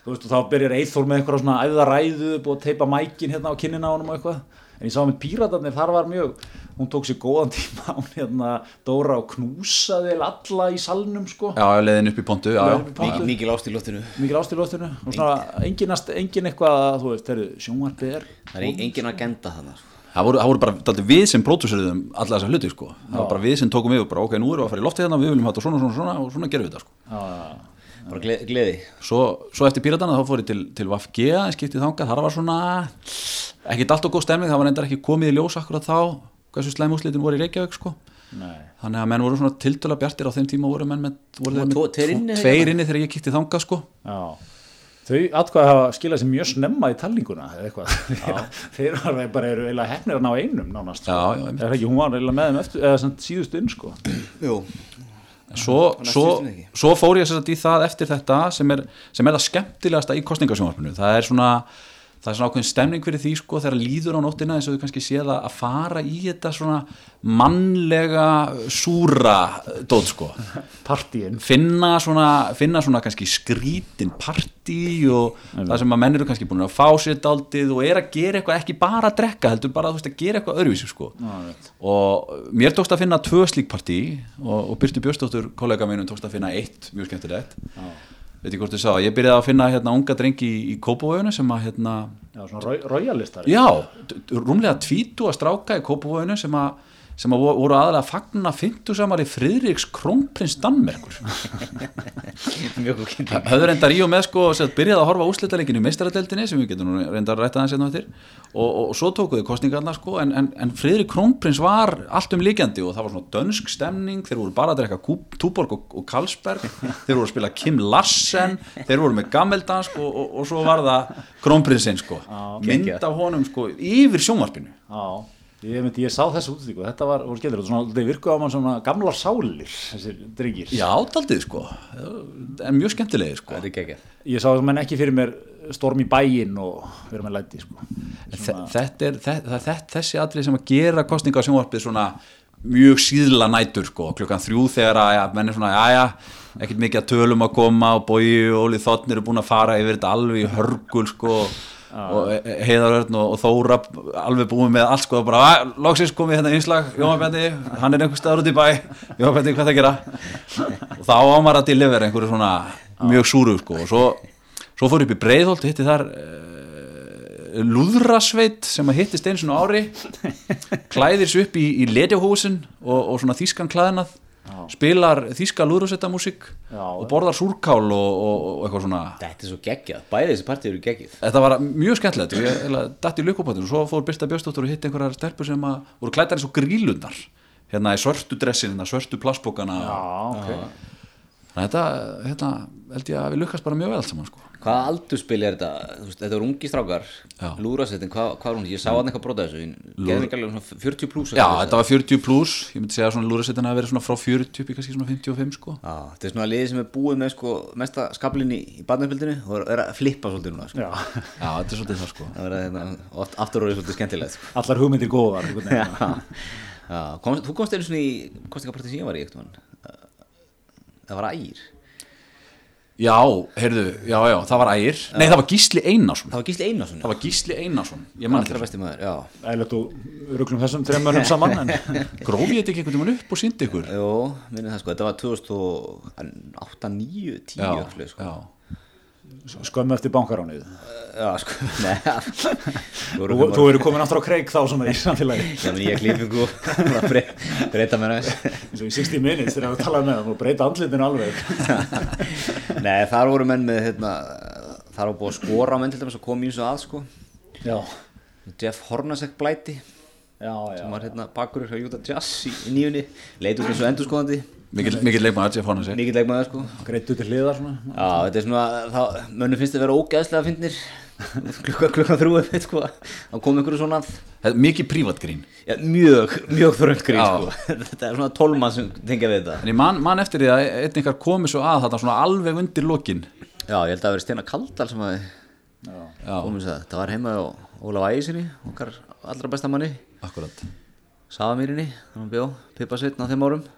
þú veist, og þá byrjar Eithor með eitthvað svona æða ræðu búið að teipa mækin hérna á kinnina á honum og eitthvað en ég sá með píratarnir, þar var mjög hún tók sér góðan tíma hún hérna Dóra og knúsaði alla í salnum sko Já, leiðin upp í pontu já, Leiðin upp í já. pontu. Mikið, mikið lást í ástilóttinu og svona engin, engin eitthvað, þú veist, sjónvarpið er Það er en- engin agenda þannig Það voru, það voru bara dálítið við sem pródúseriðum alla þessa hluti sko. það var bara við sem tókum við og bara ok, nú erum við að fara í loftið hérna, við viljum hafa þetta svona, svona, svona og svona gerum við þetta sko. Bara gle, gleði svo, svo eftir píratana þá fór ég til, til VFG en skiptið þangað, þar var svona ekkert allt og góð stemning, það var reyndar ekki komið í ljós akkurat þá, hversu slæm úslitin voru í Reykjavík sko. Nei. þannig að menn voru svona tiltöla bjartir á þeim tíma voru menn með, voru þeir með tveir inni þegar- tveir inni þegar ég kíkti þangað sko. Já. Þau atkvæði hafa skilað sér mjög snemma í talninguna eða eitthvað. Þeir eru eiginlega hefnir að ná einum nánast. Já, já, einmitt. Eða ekki, hún var eiginlega með þeim eftir, eða samt síðustu inn sko. Jú svo, svo, svo fór ég sem sagt í það eftir þetta sem er, sem er það skemmtilegasta í kostningasjónvarpinu það er svona það er svona ákveðin stemning fyrir því sko þegar líður á nóttina eins og þú kannski sé það að fara í þetta svona mannlega súra dót sko. Partíin. finna svona, finna svona kannski skrítin partí og það sem að menn eru kannski búin að fá sér daldið og er að gera eitthvað ekki bara að drekka heldur bara þú veist að gera eitthvað öðruvísi sko. Og mér tókst að finna tvö slík partí og, og Byrstu Björnsdóttur kollega mínum tókst að finna eitt mjög skemmtilegt veit ég hvort þið sá, ég byrjaði að finna hérna unga drengi í, í Kópavögunu sem að hérna Já, svona royalistar. Já, rúmlega tvítu að stráka í Kópavóinu sem, að, sem að vo- voru aðalega að fagna 50 samari Friðriks Krónprins Danmerkur. Höfðu reyndar í og með sko sagt, byrjaði að horfa úslitaleikin í meistaradeldinni sem við getum nú reyndar að rætta það sérna eftir. Og, og, og svo tókuðu kostningarna sko en, en, en Friðrik Krónprins var allt um líkjandi og það var svona dönsk stemning. Þeir voru bara að drekka Túborg og, og Karlsberg þeir voru að spila Kim Larsen. Þeir voru með gammeldansk og, og, og svo var það Krónprinsinn sko. Mynd af honum sko yfir sjónvarpinu. Já. Ég, myndi, ég sá þessu útlíku, þetta var, voru skemmtilegt, svona, þetta virkuð á mann svona gamlar sálir, þessir drengir. Já, daldið sko. En mjög skemmtilegir sko. Það er geggjað. Ég sá það menn ekki fyrir mér storm í bæinn og vera með læti, sko. Þe- þetta er, þetta, þessi atrið sem að gera kostninga á sjónvarpið svona mjög síðla nætur sko, klukkan þrjú þegar að ja, menn er svona, já já ekkert mikið að tölum að koma og bói og Óli Þotn eru búin að fara yfir þetta alveg í hörgul sko. og Heiðarörn og, og Þóra alveg búin með allt sko. Og bara, "Ah, loksins komið hérna einslag, Bendi hann er einhver staður út í bæ, Bendi hvað það gera? Og þá ámar að delivera einhverju svona mjög súru sko. Og svo, svo fór upp í Breiðholt hitti þar eh, lúðrasveit sem að hittist einu svona ári. Klæðir sér upp í, í ledjahúsin og, og svona þýskan klæðnað spilar þýska lúðrasveitamúsík Já. og borðar súrkál og, og, og eitthvað svona. Þetta er svo geggjað. Bæði þessi partí eru geggjað Þetta var mjög skemmtilegt. Ég datt í lukkupáttur og svo fór Birta Björnsdóttur og hitt einhverjar stelpur sem að voru klættar eins og grílundar hérna í svörtu dressin, hérna svörtu plassbókana Já, ok. Þannig að þetta, hérna, held ég að við lukkast bara mjög vel saman sko. Hvaða aldurspil er þetta? Þú veist, þetta er ungi strákar Já. Lúrasettin, hvað, hvað er hún? Ég sá hann eitthvað brota þessu Gerðum ekki alveg svona 40 pluss Já, þetta var 40 pluss, ég myndi segja að lúrasettin vera svona frá 40 upp í kannski svona 55 sko. Já, þetta er svona liðið sem er búið með sko mesta skablinni í barnafjöldinu og er að flippa svolítið núna sko. Já, Já, þetta er svolítið það sko. Það verða hérna, oft aftur orðið svolítið skemmtilegt sko. allar hugmyndir góðar. komst, þú komst einu svona í kostningapartið sem ég var í eitthvað Það var ægir. Já, heyrðu, já, já, það var ægir. Nei, það var Gísli Einarsson. Það var Gísli Einarsson Það var Gísli Einarsson, ég mann Allra þetta besti maður, já. Ægilegt og rugglum þessum þrejum mönnum saman, en Grófi ég þetta ekki einhvern veginn upp og síndi ykkur? Jó, minni það sko, þetta var 2008, 9, 10 Já, já, sko. já skömmu eftir bankaránið. já, sko, neða Þú eru komin aftur á kreik þá svona í samfélagi. Já, menn ég er klippingu og breyta mér aðeins Eins og í 60 minutes þegar við talaðum með það, þú breyta andlitinu alveg. Nei, þar voru menn með hérna, þar var búið að skora menn til dæmis og kom í þessu að sko Já, Jeff Hornacek blæti já, já. sem var hérna bakurur hjá Utah Jazz í, í nýjunni leit út eins og endurskoðandi Mikið, leikmaður, ég fann að segja mikið leikmaður sko. Greitt út til hliðar svona. Já, þetta er svona, þá, mönnum finnst þetta vera ógeðslega fyndnir. Klukka, klukka þrjú eftir sko. Þá kom einhverju svona er Mikið prívatgrín já, mjög, mjög þröngt grín Já. sko. Þetta er svona tólmann sem tengja við þetta. En ég man, man eftir því að einn ykkar komið svo að þetta svona alveg undir lokin. Já, ég held að það veri Steina Kaldal sem að Já, komið sér það, það var heima á Ólaf Ægisinni, okkar allra besta manni. Akkurat. Safamýrinni, þannig að bjó, Pippa Sveitn á þeim árum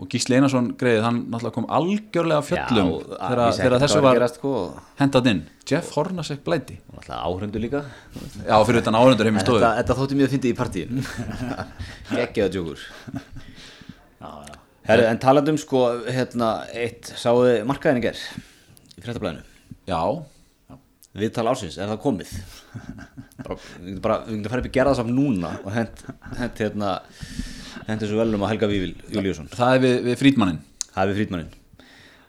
og Gísli Einarsson greið, hann náttúrulega kom algjörlega fjöllum Já, þegar, ég þegar þessu var að sko. hendað inn. Jeff Hornacek blæti Og alltaf áhrundu líka. Já, fyrir utan áhundur heim í stofu. þetta, þetta þótti mjög fyndið í partíin geggjaða djókur Herru, en talandum sko hérna, eitt. Sáðu markaðin í fréttablaðinu? Já, viðtal ársins, er það komið? Bara, við getum getum farið upp í gerðarsafn núna og hent, hent hérna hent þessu velum að Helga Vívil Júliusson það er við, við frítmannin það er við Frídmannin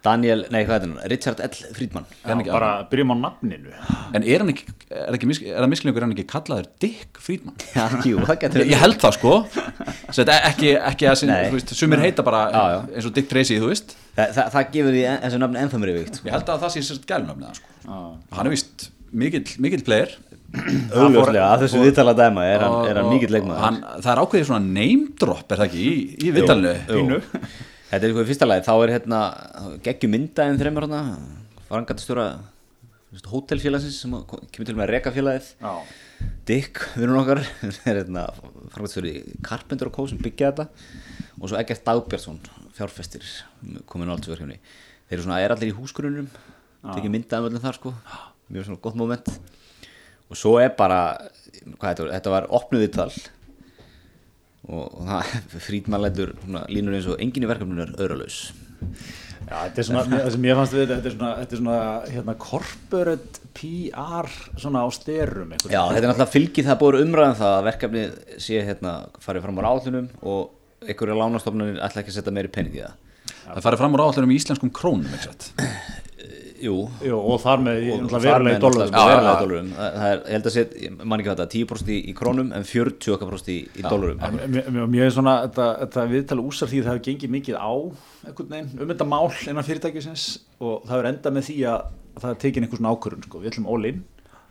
Daniel, nei hvað er þetta, Richard L. Frídmann Já, bara byrjum á nafninu. En er hann ekki, er, ekki, er það misklingur er hann ekki kallaður Dick Friedman Já, jú, það getur ég, held það sko. Svo er ekki, ekki að sin, veist, sumir heita bara Já, já. eins og Dick Tracy, þú veist. Þa, það, það gefur því en- þessu nafni ennþá mér yfir. Ég held að það sé sérst gælunafnið sko. hann er vist mikill, mikill player. Augljóslega, að þessu viðtala dæma er hann, er hann Og- mikill og leikmaður hann, það er ákveðið svona name drop er það ekki í, í viðtalinu. Þetta er sko í fyrsta lagi, þá er hérna geggjum myndaðin þreymur hérna farangatastjóra hótelfélagsins sem kemur til með að reka félagið Já. Dick, vinnun okkar er hérna farangatastjóri Carpenter og Co. sem byggja þetta. Og svo Egert Dagbjörnsson fjárfestir komin á altsverkefni þeir eru svona, er allir í húsgrunum tekið myndaðum öllum þar sko mjög svona gott moment. Og svo er bara, þetta var, þetta var opnuð viðtal. Og, og það frítmann lætur línur eins og enginn í verkefninu er öðralaus. Já, þetta er svona, það sem ég fannst við þetta, er svona, þetta er svona hérna, corporate PR svona á styrum Já, þetta er náttúrulega fylgið það búið umræðan það að verkefni sé hérna farið fram á áallunum og einhverja lánastofnunir ætla ekki að setja meiri pening í það. Það farið fram úr áallunum í íslenskum krónum satt? Jú, Jú, og þar með verulega já. dólarum það er, held að sé, ég man ekki þetta 10% í, í krónum en 40% í, í dólarum Mér er svona, þetta, þetta viðtala úsar því að það hefur gengið mikið á veginn um þetta mál innan fyrirtækisins og það hefur endað með því að það er tekin einhver svona ákvörun sko. við ætlum in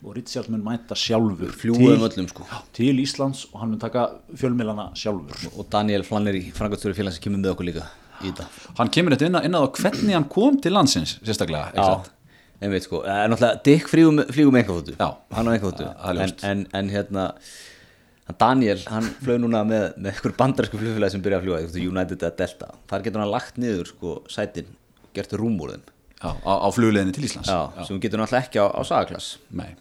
og Richard mun mæta sjálfur fljúum öllum sko. til Íslands og hann mun taka fjölmilana sjálfur. Og Daniel Flannery, frangatstjóri félags kemur með okkur líka í þetta. Hann kemur þetta inn að, inn að hvernig hann kom til landsins sérstaklega? Já, einmitt sko. En náttúrulega Dick flýgum, flýgum einhverfóttu Já. hann á einhverfóttu er en, en, en hérna hann Daniel, hann flög núna með, með einhver bandarsku flugfélagi sem byrja að veist, United eða Delta, þar getur hann lagt niður sko sætin, gert rúm úr þeim Já, á, á flugleðinni til Íslands. Já, sem hún getur náttúrulega ekki á, á sagaklass. Nei.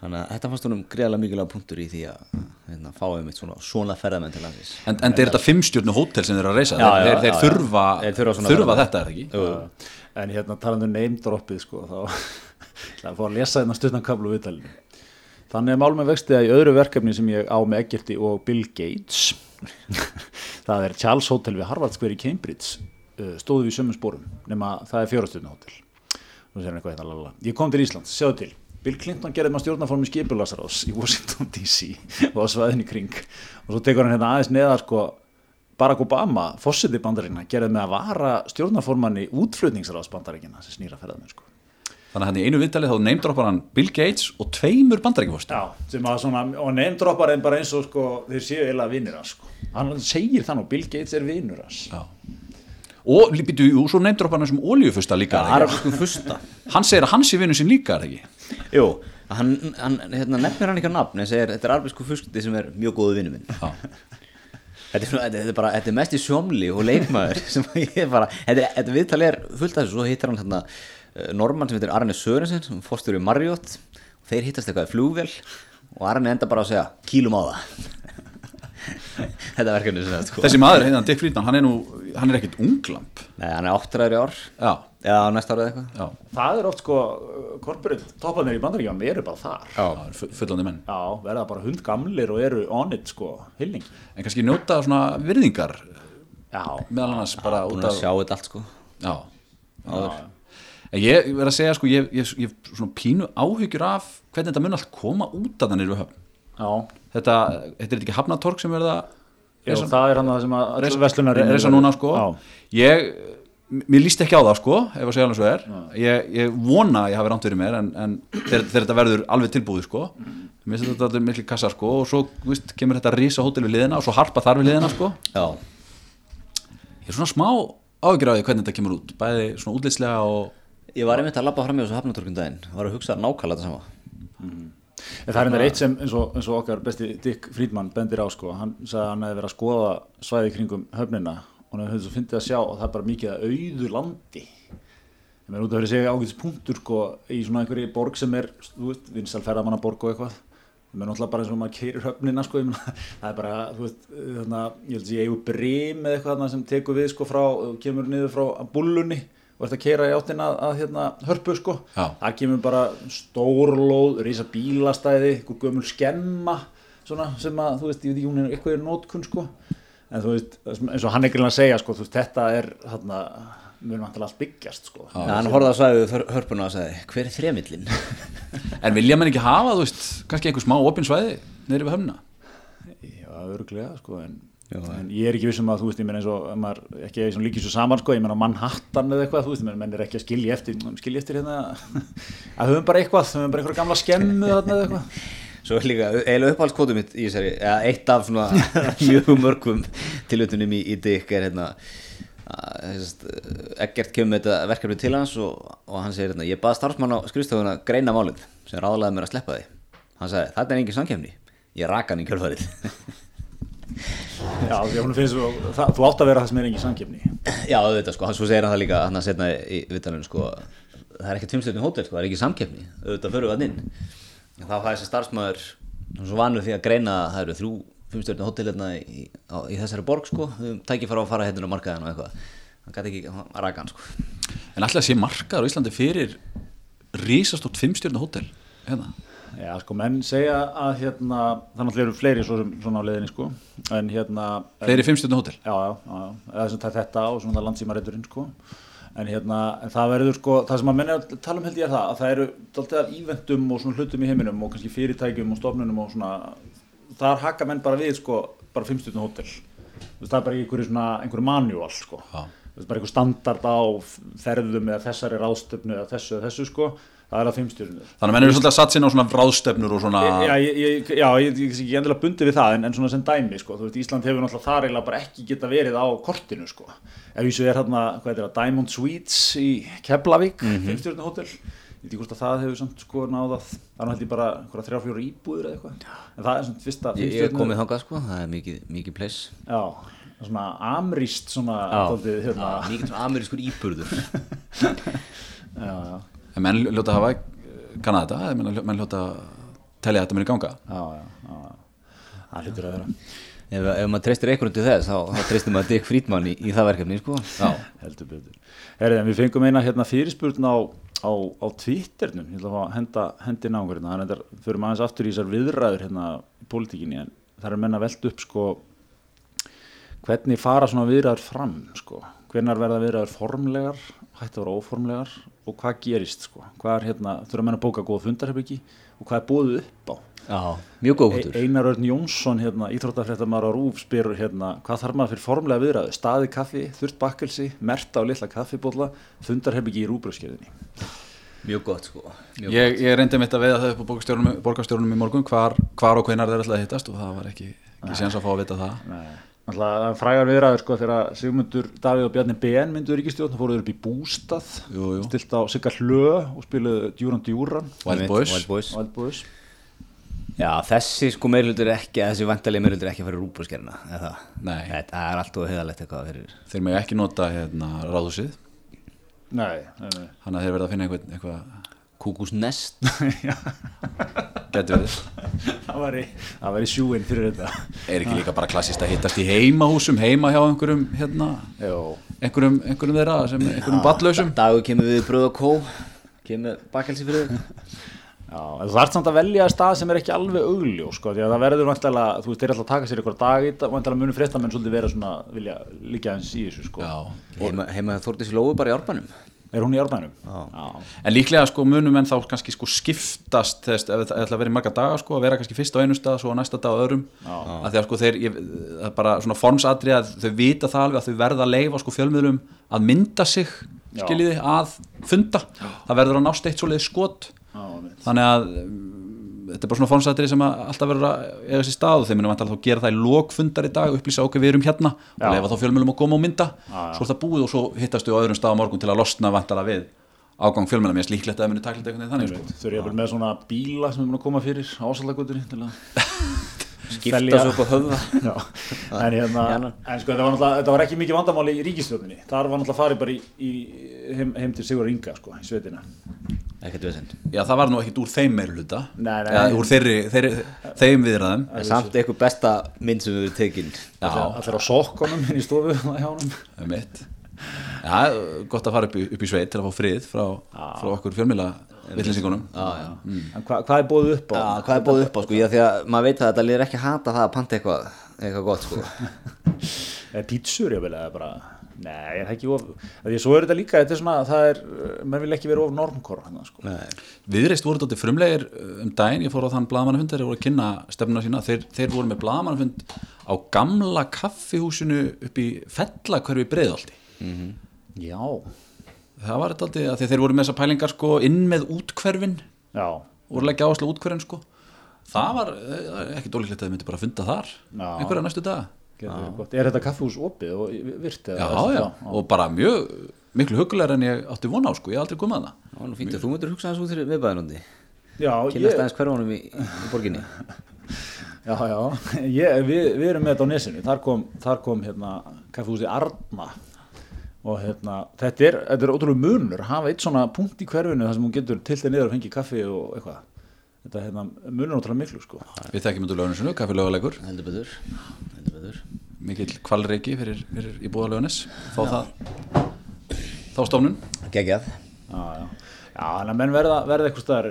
Þannig að þetta fannst honum greiðlega mikilvæg punktur í því að hérna, fá einmitt svona, svona ferðamenn til landsins. En, en þetta er fimmstjórnu hótel sem þeir eru að reysa Já, þeir, já, þeir, þeir já, þurfa, Þeir þurfa þurfa þetta er það ekki? En hérna talandu name droppið sko, þá ætla að fá að lesa þennan stuttan kablu viðtalinu. Þannig er mál með vexti að í öðru verkefni sem ég á með Eggerti og Bill Gates það er Charles Hotel við Harvard Square í Cambridge uh, stóðu við sömum spórum nema það er fjórastjörnu hótel. Hérna, ég kom til Íslands, sjáðu til Bill Clinton gerði maður stjórnaformi skipulagsrás í Washington DC og á svæðinni kring og svo tekur hann hérna aðeins neðar sko Barack Obama, fórseti bandaríkina gerði með að vara stjórnaformanni útflutningsráðs bandaríkina sem snýra ferðamenn sko. Þannig að hann í einu viðtalið þá neymdroppar hann Bill Gates og tveimur bandarækjafórst Já, sem að svona, og neymdroppar en bara eins og sko, þeir séu eila vinnir hans sko. hann segir þannig, Bill Gates er vinnur hans Og býtu, jú, svo neymdroppar hann sem olíufusta líka er það ekki? arabiskum fusta Hann segir að hann sé vinnu sín líka er það ekki Jú, hann, hann hérna, nefnir hann á nafn en segir, þetta er arabisku fuskti sem er mjög góðu vinnu minn. Þetta er, þetta, þetta er bara, þetta er mest í sjómli og leikmaður sem ég er bara, þetta, þetta viðtal er fullt af þessu, svo hittar hann hérna uh, Norman sem heitir Arne Sörensen sem fórstur í Marriott. Og þeir hittast eitthvað í flugvél og Arne enda bara að segja kílum á það. Þetta verkefni sem þetta sko. Þessi maður, hérna, Dick Friedman, hann er nú hann er ekkit unglamp Nei, hann er áttræður í ár. Já, eða á næsta árið eitthvað. Já, það er oft sko, corporate toppanir í bandaríkjum eru bara þar. Já, er fullandi menn. Já, verða bara hundgamlir og eru on it sko, hilning En kannski njóta svona virðingar Já, meðal annars bara út Búin að af sjá þetta allt sko. Já, áður. En ég verð að segja sko, ég ég- ég hef svona pínu áhyggjur af hvernig þetta mun allt koma út að þannig við höfn. Já. Þetta, þetta er ekki hafnatorg sem verða Já, það er hann það sem að reisa núna sko. Já, ég, mér líst ekki á það sko ef að segja alveg svo er ég, ég vona að ég hafi rámt fyrir mér en, en þegar, þegar þetta verður alveg tilbúið sko. Mér finnst þetta alveg miklu kassa sko og svo víst, kemur þetta rísa hótel við liðina og svo harpa þar við liðina sko. Já, ég er svona smá því hvernig þetta kemur út bæði svona útlitslega og ég var einmitt að labba fram í þessu hafnatorkun daginn var að hugsa nákvæmlega þetta sama. En það er einnig eitt sem eins og, eins og okkar besti Dick Friedman bendir á sko, hann sagði að hann hefði verið að skoða svæði kringum höfnina og það finnst fyndið að sjá og það er bara mikið að auðu landi. Ég meina út af fyrir segja ágætis punktur sko, í svona einhverju borg sem er vinsal ferðamanna borg og eitthvað. Ég meina náttúrulega bara eins og maður keirir höfnina sko, það er bara, þú veist þarna, ég held að ég eigu brim eða eitthvað þarna sem tekur við sko frá, kemur niður frá bullunni og ert að keira í áttina að, að hérna, hörpu sko, Já. það kemur bara stórlóð, reysa bílastæði gömul skemma svona, sem að, þú veist, ég veit ekki hún er eitthvað í nótkun sko, en þú veist eins og hann er greinlega að segja, sko, þú veist, þetta er þarna, mun vantilega allt byggjast sko, Já, hann horfði að svæðu hörpuna og sagði hver er þremillin? En vilja menn ekki hafa, þú veist, kannski einhver smá opin svæði neyri við höfna Já, örglega, sko, en, Já, en ég er ekki vissum að, þú veist, ég meina eins og maður ekki líkið svo saman, sko, ég meina Manhattan eða eitthvað, þú veist, menn er ekki að skilja eftir, skilja eftir hérna, að höfum bara eitthvað, höfum bara einhverja gamla skemmu þarna eða eitthvað. Svo líka eiginlega uppáhaldskvotum mitt í þessari, eða eitt af svona mjög mörgum tilhjóttunum í, í Dick er hérna þessast, Eggert kemur með þetta verkefni til hans og, og hann segir hérna, ég baði starfsmann á skrifstofuna greina málið sem ráðlaði mér að sleppa því. Hann sagði, þetta er engin samkefni, ég raka hann í kjölfarið. Já, finnst, það, þú átt að vera það sem er engin samkefni. Já, auðvitað sko, hann svo segir hann það líka hann að setna í vitalinu sko það er ekki tveimstöðin hótel sko, það er ekki samkeppni auðvitað fyrir við hann inn þá fæði þessi starfsmæður svo vanur því að greina að það eru þrjú fimmstöðin hótel hérna í, á, í þessari borg sko, við tækir fara að fara hérna á markaðin og eitthvað, hann gæti ekki að raka hann sko. En alltaf sé markaður á Íslandi fyrir rísastótt fimmstjörna hótel hérna. Já, sko, menn segja að hérna, þannig að eru fleiri svo, sem- svona á leiðinni, sko, en hérna... Fleiri fimmstjörna hótel? Já, já, já, já, eða sem það er þetta og svona landsímareiturinn, sko, en hérna, en það verður, sko, það sem að menn er að tala um held ég er það, að það eru alltaf af íventum og svona hlutum í heiminum og kannski fyrirtækjum og stofnunum og svona, þar haka menn bara við, sko, bara fimmstjörnu hótel, það er bara einhverju svona, einhverju manual, sko, Já. Þú veist, bara einhver standard á ferðum eða þessari ráðstöfnu eða þessu eða þessu, sko, það er að fimmstjörnu. Þannig að menn eru svolítið að satt sinna á svona ráðstefnur og svona Já, ég, ég, já, ég, ég, er ekki endilega bundið við það en, en svona sem dæmi, sko, þú veist, Ísland hefur náttúrulega þar eiginlega bara ekki geta verið á kortinu, sko. Ef þessu er hérna, hvað er það, Diamond Suites í Keflavík, mm -hmm. fimmstjórnu hótel. Ég veit ekki hvort að það hefur samt sko náðað, það er ég bara einhverja þrjá fjóra íbúður eða eitthvað. En það er svona fyrsta ég, ég er komið þangað sko, það er mikið, mikið place. Já, svona amrýst svona, dálítið, hérna, Já, mikið svona amerískur íburður. Já, já, En menn hljóta að hafa kannan þetta, menn, menn hljóta að telja að þetta muni ganga. Það hlutur að vera. Ef, ef maður treystir einhvern til þess þá, þá treystir maður Dick Friedman í, í það verkefni sko. Já, heldur betur. Herrið, en við fengum eina hérna fyrirspurn á, á, á Twitternum ég ætla að fá að henda einhver hérna þannig að þetta fyrir maður aðeins aftur í þessar viðræður hérna í pólitíkinni en það er menna velt upp sko hvernig fara svona viðræður fram sko? Hvernar verða viðræður formlegar? Hætti að vera óformlegar og hvað gerist sko. Hvað er hérna, þurfa menna að bóka góða fundarherbyggi og hvað er bóðið upp á? Já, mjög góð E- hundur Einar Örn Jónsson, hérna, íþróttafréttamaður á Rúf spyr hérna, hvað þarf maður fyrir formlega viðræðu staði kaffi, þurft bakkelsi, merta og litla kaffibólla, fundarherbyggi í rúbröðskerðinni Mjög gott sko. Mjög ég, ég reyndi mitt að veiða það upp á borgarstjórnum í morgun hvar, hvar og hvenar þeir ætlaði að hittast og það var ekki, ekki séns að fá að vita það. Nei. Náttúrulega frægar viðræður sko þegar Sigmundur Davíð og Bjarni BN myndu ríkistjórn fóruður upp í bústað Jú, jú. stilt á Sigga Hlö og spiluðu Djúran Djúran. Wild Boys. Wild Boys. Wild Boys. Já, þessi sko meirhlutur ekki þessi vantalegi meirhlutur ekki að fara í rúbrúskerna eða það? Nei. Þetta er allt og heiðalegt eitthvað fyrir þeir með ekki nota hérna, ráðhúsið. Nei, þannig að þeir verða að finna eitthvað, eitthvað Kúkusnest. Verið það var í, það var í sjúin fyrir þetta. Er ekki líka bara klassist að hittast í heimahúsum heima hjá einhverjum hérna, Jó, einhverjum, einhverjum þeirra sem, einhverjum ballausum? Dagur kemur við bröð og kó. Kemur bakkelsi fyrir þau Já, en þú þarft samt að velja stað sem er ekki alveg augljó sko, því að það verður vantilega, þú veist, þeir ætla að taka sér eitthvað dag vantilega munum fréttamenn svolítið vera svona, vilja líka eins í þessu sko. Heima, heima Þórdísi Lóu bara í árbænum Er hún í árbænum? Já. en líklega sko munum en þá kannski sko skiptast þess, ef það ætla að vera í marga daga sko að vera kannski fyrst á einu stað svo á næsta dag á öðrum. Að því að sko þeir ég, það er bara svona formsatri að þau vita það alveg að þau verða að leifa sko fjölmiðlum að mynda sig skiljiði að funda. Það verður að nást eitt svoleiði skot. Já, þannig að þetta er bara svona fónsættir sem að alltaf verður að eiga sér stað og þeir vantilega þá gera það í lokfundar í dag upplýsa okkur við erum hérna Já. og lefa þá fjölmjölum að koma og mynda Já, svo er það búið og svo hittastu á öðrum stað á morgun til að losna vantilega við ágang fjölmjölum ég er líklegt að það muni takla þetta veginn þannig sko. Þau eru með svona bíla sem er búin að koma fyrir að skipta svo upp á höfða. Já, en hérna, en sko þetta var náttúrulega, þetta var ekki mikið vandamáli í ríkistjórninni, þar var náttúrulega farið bara í, í heim, heim til Sigur Inga sko, í sveitina. ekkert vesend Já, það var nú ekkit úr þeim meirluta Nei, nei. Eða úr þeirri, þeirri, þeim viðræðum. Samt eitthvað besta mynd sem við tekin. Já, Allir á sokkonum inn í stofu hjá honum. um mitt Já, gott að fara upp í, upp í sveit til að fá frið frá, frá okkur fjölmila já. En hva, hvað er bóðið upp á? Já, hvað er búið upp á sko, já, því að maður veit að þetta liður ekki að hata það að panta eitthvað, eitthvað gott sko. Pítsur ég vil eða bara, nei, er það ekki of, því að svo er þetta líka, þetta er svona, það er, menn vil ekki vera of normkor hann sko. Nei. Viðreist voru þetta frumlegir uh, um daginn, ég fór á þann blaðmannafund þeir voru að kynna stefnuna sína, þeir, þeir voru með blaðmannafund á gamla kaffihúsinu upp í fellakörfi breiðaldi Já, það var þetta aldrei að því þeir voru með þessar pælingar sko inn með útkverfin já, voru að leggja áherslu útkverfin sko. Það var eh, ekki dólíklegt að þið myndi bara funda þar. Já. einhverja næstu dag. Er þetta kaffihús opið og virt? já, já, og bara mjög miklu hugulegar en ég átti vona á sko, ég hef aldrei komið að það Það var nú fínt. Að þú myndir hugsa þessu út fyrir miðbæðanundi Já, Kynast ég, aðeins hverfanum í, í borginni. Já, já, ég, við, við erum með þetta á nesinu, þar kom, þar kom hérna kaffihúsi Arna og hérna, þetta er, þetta er ótrúlega munur, að hafa eitt svona punkt í hverfinu þar sem hún getur til þeir niður og fengi kaffi og eitthvað. Þetta hérna, munur ótrúlega miklu sko. Við þekkjum út úr lögninsinu, kaffilögulegur Heldur betur, heldur betur. Mikill kvalreiki fyrir, fyrir í búðalögnis fá það þá stofnun. Geggjað. Já, já, já, þannig að menn verða, verða eitthvað staðar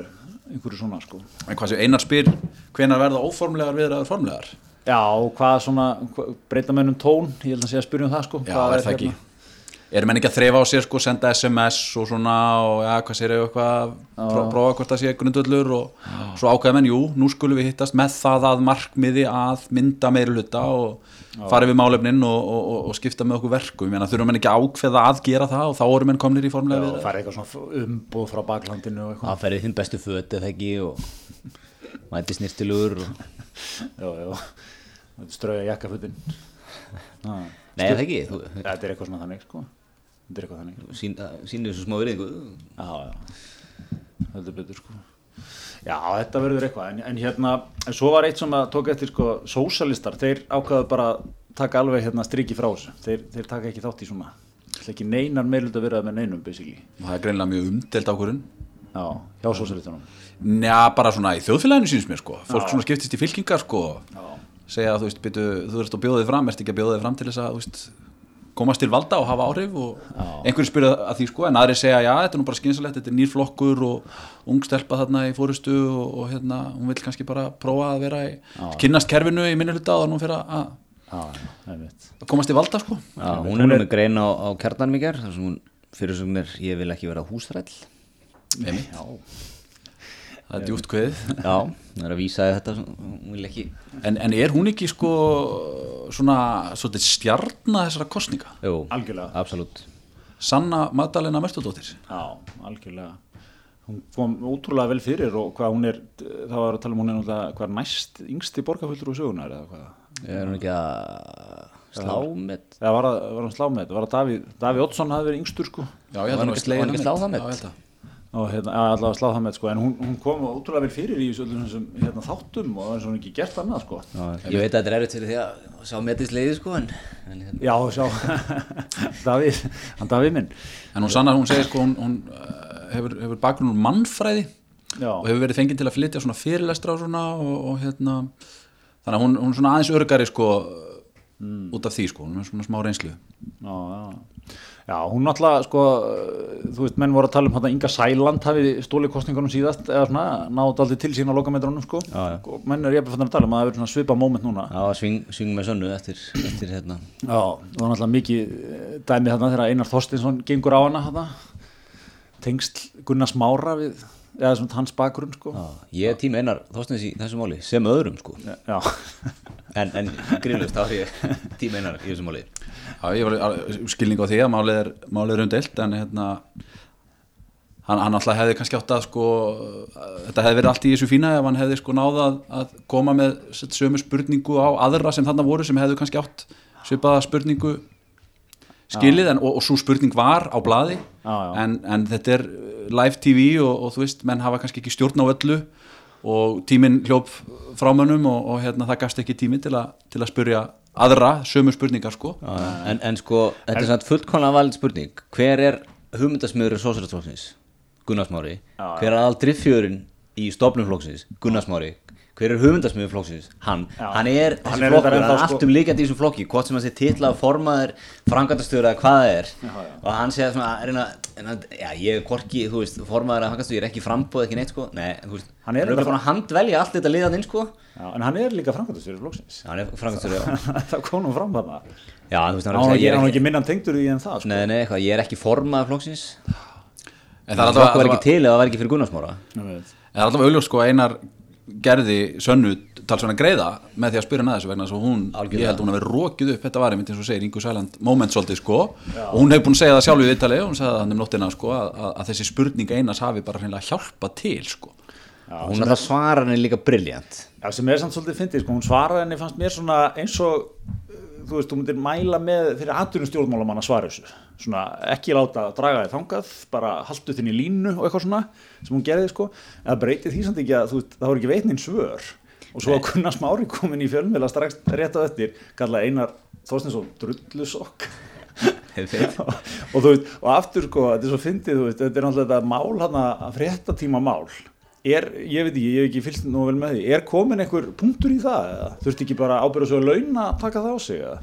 einhverju svona sko. En hvað sem einar spyr hvenar verða óformlegar viðraður formlegar? Já, og hvað svona, breyta mennum tón, ég held að sé að spyrja um það sko. Já, Hvað er það ekki? hérna? Erum menn ekki að þreifa á sér sko, senda SMS og svona og ja, hvað sér ég eitthvað pró prófa hvort það sé grundullur og svo ákveða menn, jú, nú skulum við hittast með það að markmiði að mynda meiri hluta og fara við málefnin og, og, og, og skipta með okkur verkum, ég meina þurfum menn ekki að ákveða að gera það og þá eru menn komnir í formulega Já, við fara eitthvað svona umbúð frá baklandinu og eitthvað. Það ferði þinn bestu föt eða ekki og mæti snirtilugur og... Já, já, strauja jakkafutin Já, Nei, það ekki, Þetta er eitthvað svona þannig sko Þetta er eitthvað þannig. Sín, sínir þessu smá Já, já, þetta er betur sko. Já, þetta verður eitthvað. En, en hérna, en svo var eitt sem að tók eftir sko, sósalistar, þeir ákvaðu bara taka alveg hérna striki frá þessu. Þeir, þeir taka ekki þátt í svona ekki neinar meirlut að vera með neinum basically. Og það er greinlega mjög umdelt ákvörun Já, hjá sósalistunum Njá, bara svona í þjóðfélaginu síns mér sko. Fólk svona skiptist í fylkingar sko. Segja að þú veist, byrju, þú ert að bjóða þig fram ert ekki að bjóða þig fram til þess að þú veist, komast til valda og hafa áhrif og einhverju spyrja að því sko en aðri segja já, þetta er nú bara skynsalegt, þetta er nýr flokkur og ung stelpa þarna í fórustu og, og hérna, hún vil kannski bara prófa að vera í, kynnast kerfinu í minni hluta og nú fyrir að, Já, að komast til valda sko. Já, hún er með grein á, á kjarnanum í ger þar sem hún fyrir er ég vil ekki vera húsræll. Einmitt. Það er djúpt kveðið. Já, það er að vísa þetta en, en er hún ekki sko svona, svolítið stjarna þessara kostninga Jú, Algjörlega. Absolutt. Sanna Magdalena Mörstudóttir Já, algjörlega. Hún kom ótrúlega vel fyrir og hvað hún er það var að tala um hún er náttúrulega hvað næst yngsti borgarfullur úr sögunar eða hvað? Er hún ekki að slá með eða var, hann slá með þetta var að Davíð, Davíð Oddsson hafi verið yngstur sko. Já, ég held að hann ekki- var ekki að og hérna, ja, allavega slá það með sko. En hún, hún kom ótrúlega vel fyrir í þessum hérna, þáttum og það er svona ekki gert annað sko. Já, Ég veit að þetta er erfitt fyrir því að sjá metið sleiði sko en, en hérna, Já, sjá. Davíð, hann Davíð minn. En hún sannar, hún segir sko, hún, hún uh, hefur, hefur bakgrunn mannfræði Já, og hefur verið fenginn til að flytja svona fyrirlestra og svona og, og hérna þannig að hún, hún er svona aðeins örgari sko út af því sko, hún er svona smá reynslu. Já, já. Já, hún náttúrulega sko, þú veist, menn voru að tala um hann Inga Sæland hafi stólið kostningunum síðast eða svona, náðu aldrei til sín á lokametrónum sko, Já, já. og menn er ég að tala um að það hefur svona svipa moment núna. Var sving, sving með sönnu eftir, eftir hérna. Já, það var náttúrulega mikið eh, dæmi þarna þegar Einar Þorstinsson gengur á hana þarna. Tengst Gunnar Smára við, eða svona hans bakgrunn sko. Já, ég er tím einar þóstins í þessu máli sem öðrum sko. Já, en, en grínlust, þá er ég tím einar í þessu máli Já, ég var skilning á því að málið er, málið er umdelt en hérna hann, hann alltaf hefði kannski átt að sko þetta hefði verið allt í þessu fína ef hann hefði sko náða að, að koma með sömu spurningu á aðra sem þarna voru sem hefðu kannski átt svipaða spurningu skilið en, og, og svo spurning var á já. En, en þetta er live tv og, og þú veist, menn hafa kannski ekki stjórn á öllu og tíminn hljóp frámönnum og, og hérna, það gafst ekki tími til, a, til að spurja aðra sömu spurningar sko. En, en sko, þetta er samt fullkomlega valið spurning. Hver er hugmyndasmiðurinn sósælastflokksins? Gunnar Smári. Hver er aðal driffjörinn í stofnumflokksins? Gunnar Smári hver er hugmyndasmiður flokksins? Hann, Já. hann er Hann þessi er flokkur, hann er ennþá, sko- allt um líkandi í þessum flokki hvort sem hann sé titlað formaður frangatastjóra eða hvað það er já. og hann segja svona að reyna, en hann, já, ég er hvorki, þú veist, formaður eða frangatastjóra, ég er ekki frambóð, ekki neitt sko nei, þú veist, Hann er hann bara að handvelja allt þetta liðan inn sko Já, en hann er líka framkvæmdastjóri flokksins Já, hann er frangatastjóra, já það kom nú fram þarna Já, þú veist, hann er hann að ekki, ég hann er ekki ekki minnan tengdur í en það sko. Nei, nei, eitthvað, ég er ekki formaður flokksins en það er Það var alltaf, ekki til eða það var ekki fyrir Gunnarsmára Ég veit. En það er alltaf gerði sönnu talsvæna greiða með því að spyrja hana þessu vegna þess að hún, Algjörlega. ég held að hún hafi rókið upp. Þetta var einmitt eins og segir Ingu Sæland moment svolítið sko. Og hún hefur búin að segja það sjálf í viðtali og hún sagði það hann um nóttina sko að, að, að þessi spurning einas hafi bara hreinlega hjálpa til sko. Hún er það svara henni líka briljant Já, sem er samt svolítið fyndið, sko, hún svaraði henni fannst mér svona eins og þú veist, þú myndir mæla með fyrir aðdurum stjórnmálamann að svara þessu. Svona ekki láta draga þið þangað bara haltu þinn í línu og eitthvað svona sem hún gerði, sko, en það breytið því samt ekki að þú það voru ekki veitnin svör. Og svo að Gunnar Smári komin í fjölmjöla strax rétt á eftir, kallaði Einar Þorstinsson drullusokk. Og þú veist, og aftur sko, þetta er svo fyndið, þú veist, þetta er náttúrulega mál hann að fréttatíma mál er, ég veit ekki, ég hef ekki fylgst nú vel með því, er komin einhver punktur í það eða þurfti ekki bara ábyrða svo launa að taka það á sig eða?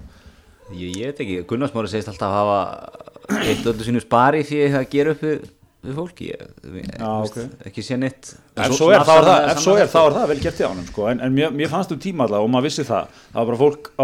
Ég, ég veit ekki, Gunnarsmári segist alltaf að hafa eitt öllu sínu spari því að gera upp við, við fólki ég, ég, Já, veist, ok. ekki sé neitt Ef svo er, þá er það, ef svo er, þá er það vel gert í ánum sko. en, en mér, mér fannst um tíma alltaf og maður vissi það það var bara fólk á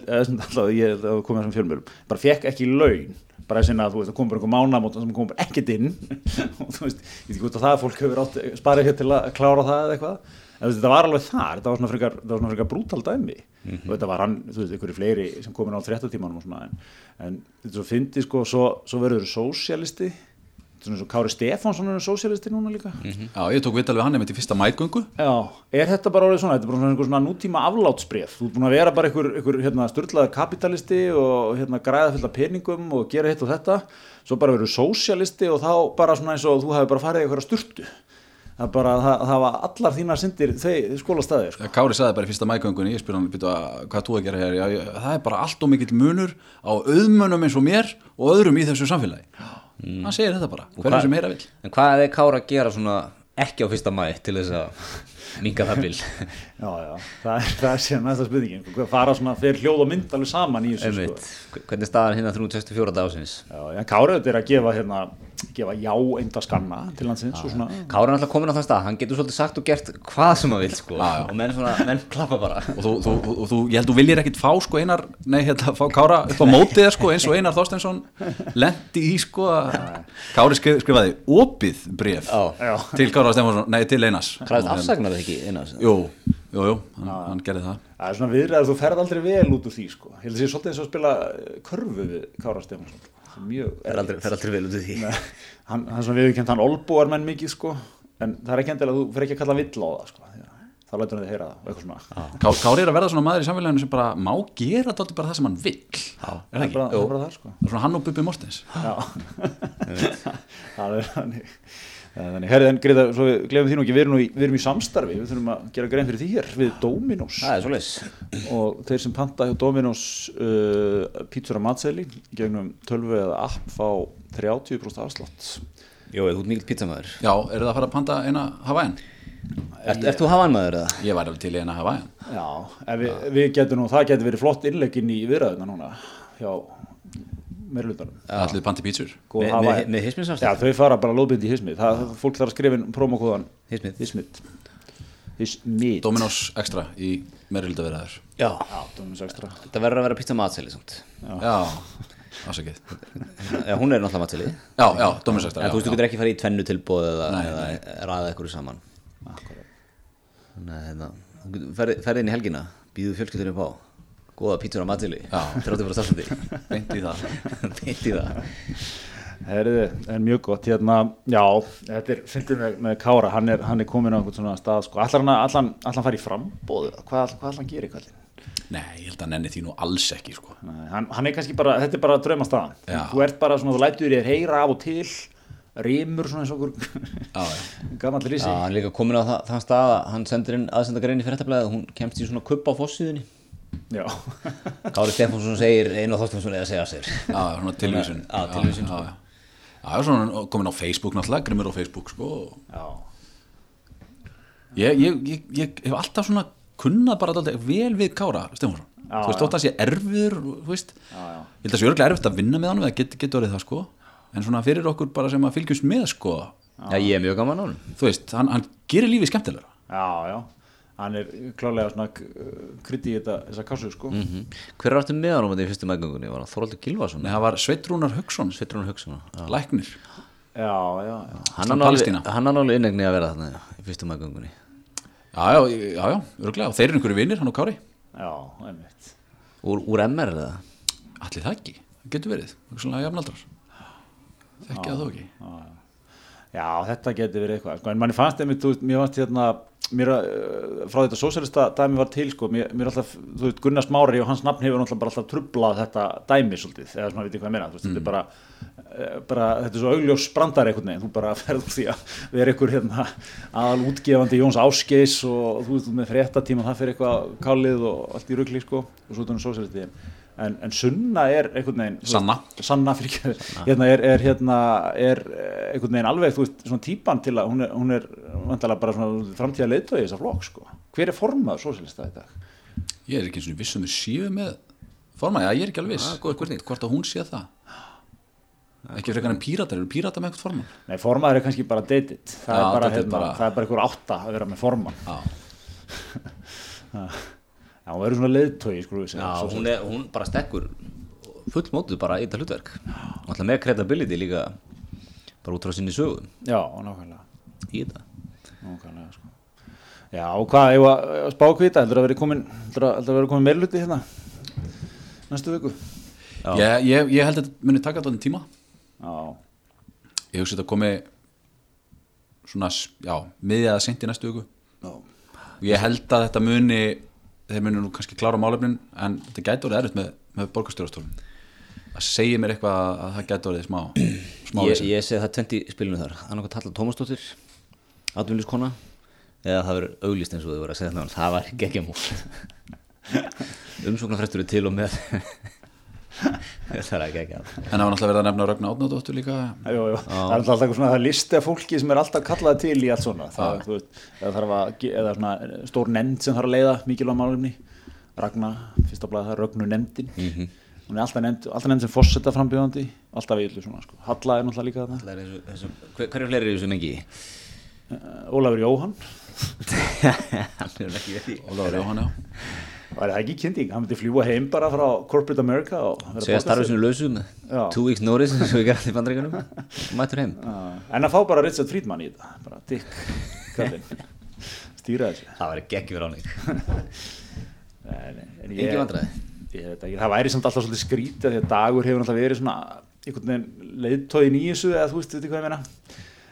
eða sem alltaf ég það komið þessum fjölmjölum bara fekk ekki laun bara sinna að þú veist, það kom bara einhver mánamót sem kom bara ekkert inn. Og þú veist, ég veit ekki af það að fólk hefur átt sparið hér til að klára það eða eitthvað. En þú veist, þetta var alveg þar, þetta var svona frekar, þetta var svona frekar brútal dæmi. Og þetta var hann, þú veist, einhverju fleiri sem komin á fréttatímanum og svona en, en þetta svo fyndi sko, svo, svo verður sósialisti svona og Kári Stefánsson er sósialisti núna líka. Já, ég tók vital við hann einmitt í fyrsta mætgöngu Já, er þetta bara orðið svona, þetta er bara svona, svona nútíma aflátsbref, þú ert búin að vera bara einhver, einhver hérna, styrlaður kapitalisti og hérna, græða fullt af peningum og gera hitt og þetta, svo bara verður sósialisti og þá bara svona eins og þú hefur bara farið í einhverja sturtu, það bara, það, það var allar þínar syndir þeir skólastæðir, sko. Kári sagði bara í fyrsta mægöngunni, ég spyr hann hvað þú að gera hér, já, ég, það er bara allt og mikill munur á auðmönnum eins og mér og öðrum í þessu samfélagi. Hann segir þetta bara, hvað- sem heyra vill En hvað er Kára að gera svona ekki á fyrsta mæ til þess að minga það bil Já, já, það er, það er síðan næsta spurningin, hvað fara svona, þeir hljóð og mynd alveg saman í þessu, sko. Hvernig er staðan hérna 364 dásins? Já, en Kári auðvitað er að gefa hérna, gefa já einda skanna til landsins og svona. Kára er alltaf komin á þann stað, hann getur svolítið sagt og gert hvað sem hann vil sko Já, já. og menn, svona, menn klappa bara og þú, þú, þú, þú, ég held þú viljir ekkit fá sko einar, nei, hérna, fá Kára upp á mótið sko, eins og Einar Þorsteinsson lendi í sko að Kári skrif, skrifaði opið bref Já. Já. til Kára Stefánsson, nei, til Einars Afsagnar það ekki einas? Jú, jú, jú, hann, hann gerði það Það er svona viðræð að þú ferð aldrei vel út úr því sko. Ég held að sé svolítið eins og spila eh, körfu við Kára Stefánsson sko. Það er mjög Fer aldrei, fer aldrei vel út í því Nei, hann, hann svona viðurkjönd hann olbúar menn mikið sko. en það er ekki endilega að þú fer ekki að kalla vill á það sko. Þá lætur hann þið heyra það og eitthvað svona Ká, Kári er að verða svona maður í samfélaginu sem bara má gera þetta bara það sem hann vill Já, er það það er bara, það bara það sko. Það er svona hann og Bubi Mortens Já Það er þannig er Þannig, herrið en Greta, svo við glemum því nú ekki, við erum, nú í, við erum í samstarfi, við þurfum að gera grein fyrir því hér við Dominos. Það er svolítið og þeir sem panta hjá Dominos uh, pítsur að matseli gegnum tölvu eða app fá 30% afslátt. Jó, þú ert mikill pizzamæður Já, eru það að fara að panta eina Hawaiian? Ert, ert þú hafanmaður eða? Ég væri alveg til eina Hawaiian. Já, við, við getum nú, það getur verið flott innlegginn í viðræðuna núna hjá meirlutanum Allir panti pítsur. Góð Með- hafa- með- með hismið Já, þau fara bara lóðbynd í hismið það, fólk þarf að skrifa inn promokóðan. Hismið. Hismið Hismið Dominos Extra í meirulita verðaður Já, Já, Dominos Extra. Þetta verður að vera pizza matseli samt. Já, ásakið Já, hún er náttúrulega matseli. Já, já, Dominos Extra En þú veist, þú getur ekki farið í tvennu tilbóð eða, Nei, eða ræða eitthvað saman. Þannig að hérna, þú getur ferð, ferð inn í helgina býðu fjölskyldur upp á góða pítsur á fyrir stafsandi já, beint í það. Beint í það. Herði, en mjög gott, hérna, já, þetta er, fyndið með, með Kára, hann er, hann er komin á einhvern svona stað, sko, allar hann, allan, allan fari í frambóð, hvað, hvað allan gerir kallinn? Nei, ég held að nenni því nú alls ekki sko. Nei, hann, hann er kannski bara, þetta er bara draumastaðan, Já. þú ert bara svona, þú lætur þér heyra af og til, rímur svona eins og okkur Já, já. gamall Já, hann er líka komin á það, þann stað að hann sendir inn aðsendagrein í fréttablaðið og hún kemst í svona kupp á fossiðinni Kári Stefánsson segir einu og þóttum svona eða segja sér. Já, svona tilvísun. Já, tilvísun, Já, já, já. já svona komin á Facebook náttúrulega, grimmur á Facebook sko. Já, ég, ég, ég, ég hef alltaf svona kunnað bara alltaf vel við Kára Stefánsson. Já, Þú veist, þótt að sé erfiður, þú veist. Já, já. Ég held að sé örglega erfitt að vinna með hann það get, getur orðið það sko. En svona fyrir okkur bara sem að fylgjumst með sko. Já, ég er mjög gaman á hann Þú veist, hann, hann gerir lífið skemmtilegra. Já, já hann er klálega svona krytti í þetta, þessa kassu sko. Mm Hver er aftur með hann á þetta í fyrstu meðgöngunni? Var hann Þorvaldur Gilvason? Nei, það var Sveitrúnar hann hugsa hann læknir. Já, já, já, Hann er hann alveg innegni að vera þarna í fyrstu meðgöngunni. Já, já, já, já, örglega Og þeir eru einhverju vinir, hann og Kári. Já, einmitt. Úr, úr MR eða? Allir það ekki, það getur verið. Svona jafnaldrar. Þekki það þó ekki. Já, þetta getur verið eitthvað, sko, en manni fannst einmitt, þú veist, mér fannst hérna, mér, uh, frá þetta sósælista dæmi var til, sko, mér, mér alltaf, þú veist, Gunnar Smári og hans nafn hefur náttúrulega bara alltaf trublað þetta dæmi svolítið, eða svona, veit ég hvað ég meina, þú veist, þetta er bara, uh, bara, þetta er svo augljós brandar einhvern veginn, þú bara ferður því að vera einhver hérna aðal útgefandi Jóns Ásgeis og þú veist, þú með fréttatíma, það fyrir eitthvað kálið og allt í rugli, sko, og svo en, en Sunna er einhvern veginn, Sanna. Sanna fyrir ekki hérna er, er hérna er eh, einhvern veginn alveg þú veist svona típan til að hún er, hún er bara svona framtíða leiðtói í þessa flokk sko. Hver er formaður sósélista í dag? Ég er ekki eins og viss um við séu með Forma, já, ég er ekki alveg viss. Ah, góð spurning. Hvort að hún sé það? Ekki frekar en píratar, eru píratar með eitthvað forman? nei formaður er kannski bara dated. Það, Já, er, bara, dated hérna, bara- það er bara einhver átta að vera með formann Já, hún verður svona leiðtói sko Já, hún, er, hún bara stekkur full mótuð bara í þetta hlutverk. Alltaf með credibility líka bara út frá sinni sögum já nákvæmlega. Í þetta. Nákvæmlega sko. Já og hvað ef að spá hvita? Heldur að vera komin heldur að, heldur að vera komin meirluti hérna næstu viku? Já. ég, ég, ég held að þetta muni taka þetta tíma. Já. Ég hugsi þetta komi svona, já, miðja eða seint í næstu viku. Já. Og ég held að þetta muni þeir muni nú kannski klára málefnin en þetta gæti orðið erfitt með, með borgarstjórastólum það segir mér eitthvað að, að það gæti orðið smá, smá Ég, ég segi það tvent í spilinu þar. Annarkoð Halla Tómasdóttir atvinnlískona eða það verður auglýst eins og þau voru að segja það það var ekki múl umsóknarfrestur er til og með það er ekki ekki en það var náttúrulega verið að nefna Ragnar Átnádóttur líka. Jú, jú. það er alltaf eitthvað svona það er listi af fólki sem er alltaf kallað til í allt svona. Það, þú veist, eða þarf að eða svona stór nefnd sem þarf að leiða mikilvæg málumni Ragnar, fyrsta blæða það er Rögnu nefndin hún er alltaf nefnd, alltaf nefnd sem fórseta frambjóðandi alltaf villu svona sko. Halla er náttúrulega líka þarna. Hver er fleiri í þessu mengi? uh, Ólafur Jóhann. Hann er ekki við því Ólafur Jóhann, já var það ekki kynning, hann myndi fljúa heim bara frá Corporate America segja starfið borgarstjóri. sinu lausu með Já. two weeks notice og við gerðum í bandreikunum og mættur heim. En að fá bara Richard Friedman í þetta bara Dick kallinn. Stýra þessu. Það ekki fyrir áning Engin vandræði. ekki, það væri samt alltaf svolítið skrítið því að dagur hefur alltaf verið svona einhvern veginn leiðtóðin í þessu eða þú veist, veit hvað ég meina.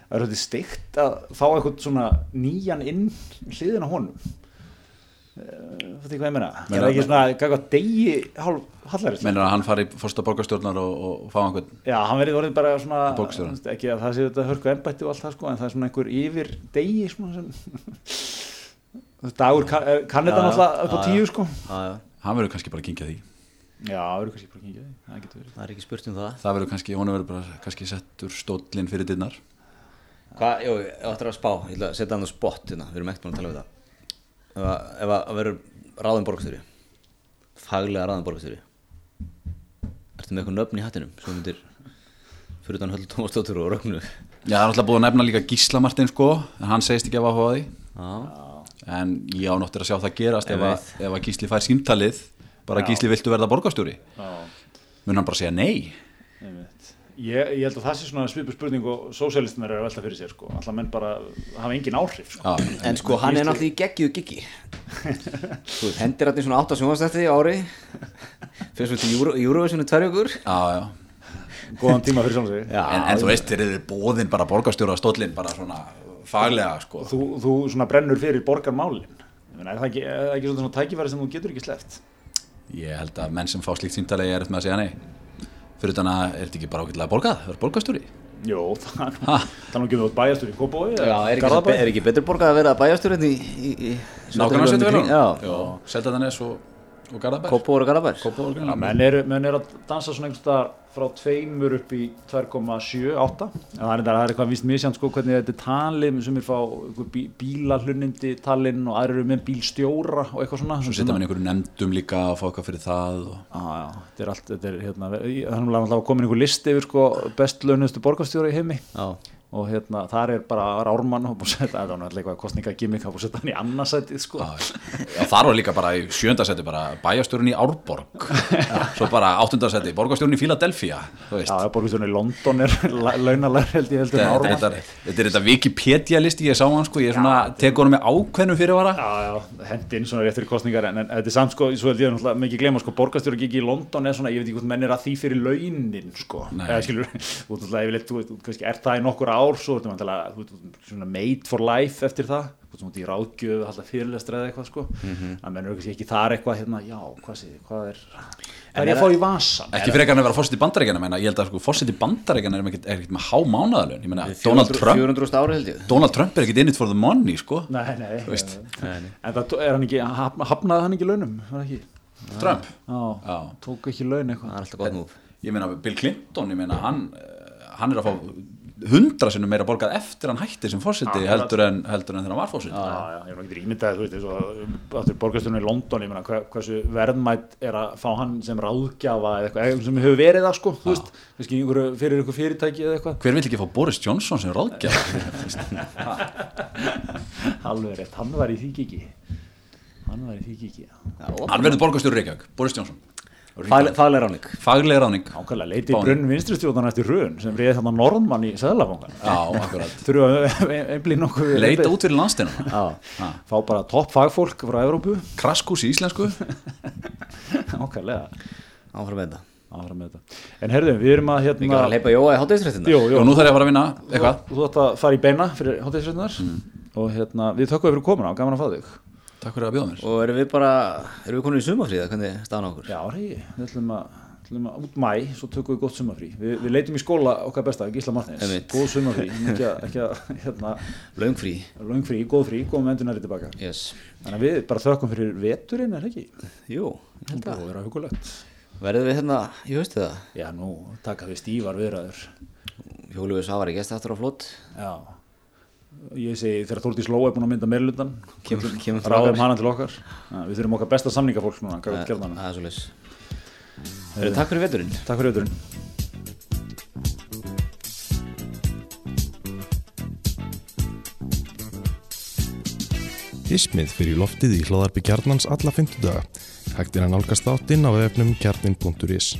Það er svolítið steikt að fá einhvern svona nýjan inn hliðin á honum þú veit hvað ég meina? Er það ekki svona, gæða degi hálf hallarist Meinar að hann fari í fórsta borgarstjórnar og, og, fá einhvern Já, hann verið orðið bara svona veist, ekki að það sé þetta hörku embætti og allt það sko, en það er svona einhver yfir degi svona sem Þú veist, dagur kann, eh, kann þetta Já, já. náttúrulega upp á tíu já. sko. Já, já, hann verður kannski bara að kynkja því. Já, það eru kannski bara að kynkja því, það getur verið. Það er ekki spurt um það. Það verður kannski, honum verður bara kannski settur stóllinn fyrir dinnar Hvað, jú, ég ætla að spá, ég ætla að setja hann á spott hérna, við erum ekkert búin að tala um þetta Ef að, ef að verður ráðum borgastjóri Faglega ráðum borgastjóri Ertu með eitthvað nöfn í hattinum sem myndir fyrir utan Höllu Tómasdóttur og Rögnu? Já, það er alltaf búið að nefna líka Gísla Martin sko en hann segist ekki að hafa því. Já, en ég ánáttur að sjá það gerast ef, að, ef að Gísli fær símtalið bara Gísli viltu verða borgarstjóri? Já, mun hann bara segja nei Ég, ég held að það sé svona svipu spurning og sósialistinar eru að velta fyrir sér sko. Alltaf menn bara hafa engin áhrif sko. Já, En sko, hann er náttúrulega í geggju giggi. Þú hendir í svona 8 sjónvastætti á ári. Fyrir svo til Euro- Eurovision í tverjugur já, já. Góðan tíma fyrir svona sig. Já, en, en þú veist, þeir eru bóðin bara borgarstjóra stóllinn bara svona faglega sko. Þú, þú svona brennur fyrir borgarmálin. Ég meina, Er það ekki, er það ekki svona tækifæri sem þú getur ekki sleppt? Ég held að menn sem fá slíkt símtalið er eftir með að segja nei fyrir þannig að er þetta ekki bara ágætlega borgað, verður borgarstjóri. Jú, það er nú- það er nú ekki út bæjastur í Já, er ekki, er ekki betur borgað að vera bæjastjórinn í, í, í Nákvæmlega setja vel Já, Seldaðanes og, og Garðabær. Kópó og Garabær Kópavog Já, menn eru, menn eru að dansa svona einhvers staðar frá tveimur upp í 2,78 en það er, það er eitthvað víst misjant sko hvernig þetta er talið. Sem er fá bí, bílahlunindi talinn og aðrir eru með bílstjóra og eitthvað svona. Svo setja mann einhverju nefndum líka og fá eitthvað fyrir það og... Já, já, þetta er allt, þetta er hérna, þannig að það var komin einhver listi yfir sko best launustu borgarstjóra í heimi. Já, og hérna þar er bara Rármann og búið að setja, þetta var náttúrulega eitthvað kostningagimik og búið að setja hann í annarsætið sko. Já, þar var líka bara í sjöndasæti bara bæjastjórun í Árborg. Svo bara áttundasæti, borgarstjórun í Philadelphia Já, borgarstjórn í London er launalar held ég heldur Þetta Ármann. er þetta Wikipedia listi, ég sá hann sko, ég er svona, tekur hann með ákveðnum fyrirvara. Já, já, hendi inn svona rétt fyrir kostningar en, en þetta er samt sko, svo held ég náttúrulega mikið glema sko, borgarstjóra í að Nei. það í ár svo, veist, svona made for life eftir það, í ráðgjöf alltaf fyrirlestra eða eitthvað sko. Að menn eru kannski ekki þar eitthvað, hérna, já, hvað sé, hvað er hvað er ég að fá í vasan Ekki fyrir ekki að vera fórseti bandaríkjana, menna, ég held að sko, fórseti bandaríkjana er ekkert er ekkert með há mánaðalun Donald Trump, 400 ári held ég. Donald Trump er ekkert in it for the money, sko. Nei, nei, veist. en það er hann ekki, haf- hafnaði hann ekki launum, það ekki? Trump, Já, já. Tók ekki laun eitthvað. Það er Ég meina, Bill Clinton, ég meina, hann, eh, hann er að fá hundra sinnum meira borgað eftir hann hætti sem fórseti Já, heldur en, heldur en þegar hann var fórseti Já, já, ég er ekki ímyndað, þú veist, eins og áttur borgastunum í London, ég meina, hver, hversu verðmætt er að fá hann sem ráðgjafa eða eitthvað, sem hefur verið það, sko, þú veist, kannski einhverju, fyrir einhver fyrirtæki eða eitthvað. Hver vill ekki fá Boris Johnson sem ráðgjaf? Alveg rétt, hann var í því kiki. Hann var í því kiki, já. hann verður borgarstjóri Reykjavík, Boris Johnson Fagleg ráning Faglega ráðning. Ákvæmlega leiti brunn vinstristjóðan eftir hrun sem reyði þarna Norðmann í Sæðlafangan. Já, akkurat. Þurfa að einblíð nokkuð. Leita út fyrir landstinu Já, fá bara topp fagfólk frá Evrópu. Kraskús í íslensku. Ákvæmlega, Áfram með þetta. Áfram með þetta. En herðum, við erum að Við hérna... erum að leipa Jóa í hátæðisrættina Jú, jú, Og nú þarf ég að fara að vinna eitthvað. Þú ætti að fara í beina fyrir hátæðisrættunar og hérna, við Takk fyrir að bjóða mér Og erum við bara, erum við konur í sumafríða, hvernig staðan á okkur? Já, reyði, við ætlum að, ætlum að út mæ, svo tökum við gott sumafrí. Vi, við leitum í skóla okkar besta, Gísla Martins, góð sumafrí, ekki að, ekki að, hérna, Laungfrí löng frí, góð frí, góðum endunari tilbaka. Yes Þannig að við bara þökkum fyrir veturinn, er ekki? Jú, ég að búið að vera hugulegt. Verðum við hérna í haustu það? Já, nú taka við stífar viðræður. Hjólu ég segi þegar Þórdís Lóa er búin að mynda meirlutan, Kemur- kemur til ráðum hana til okkar. Já, við þurfum okkar besta samningafólk núna, er svo leys Takk fyrir veturinn Takk fyrir veturinn. Hismið fyrir loftið í hlóðarpi kjarnans alla fymtudaga. Hægt er að nálgast þáttinn á vefnum kjarnin.is.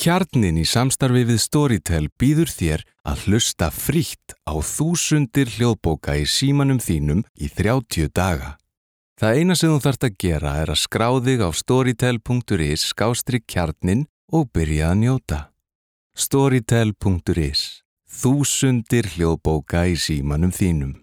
Kjarnin í samstarfi við Storytel býður þér að hlusta frítt á þúsundir hljóðbóka í símanum þínum í 30 daga. Það eina sem þú þarft að gera er að skrá þig á storytel.is skástrík kjarnin og byrja að njóta. Storytel.is Þúsundir hljóðbóka í símanum þínum.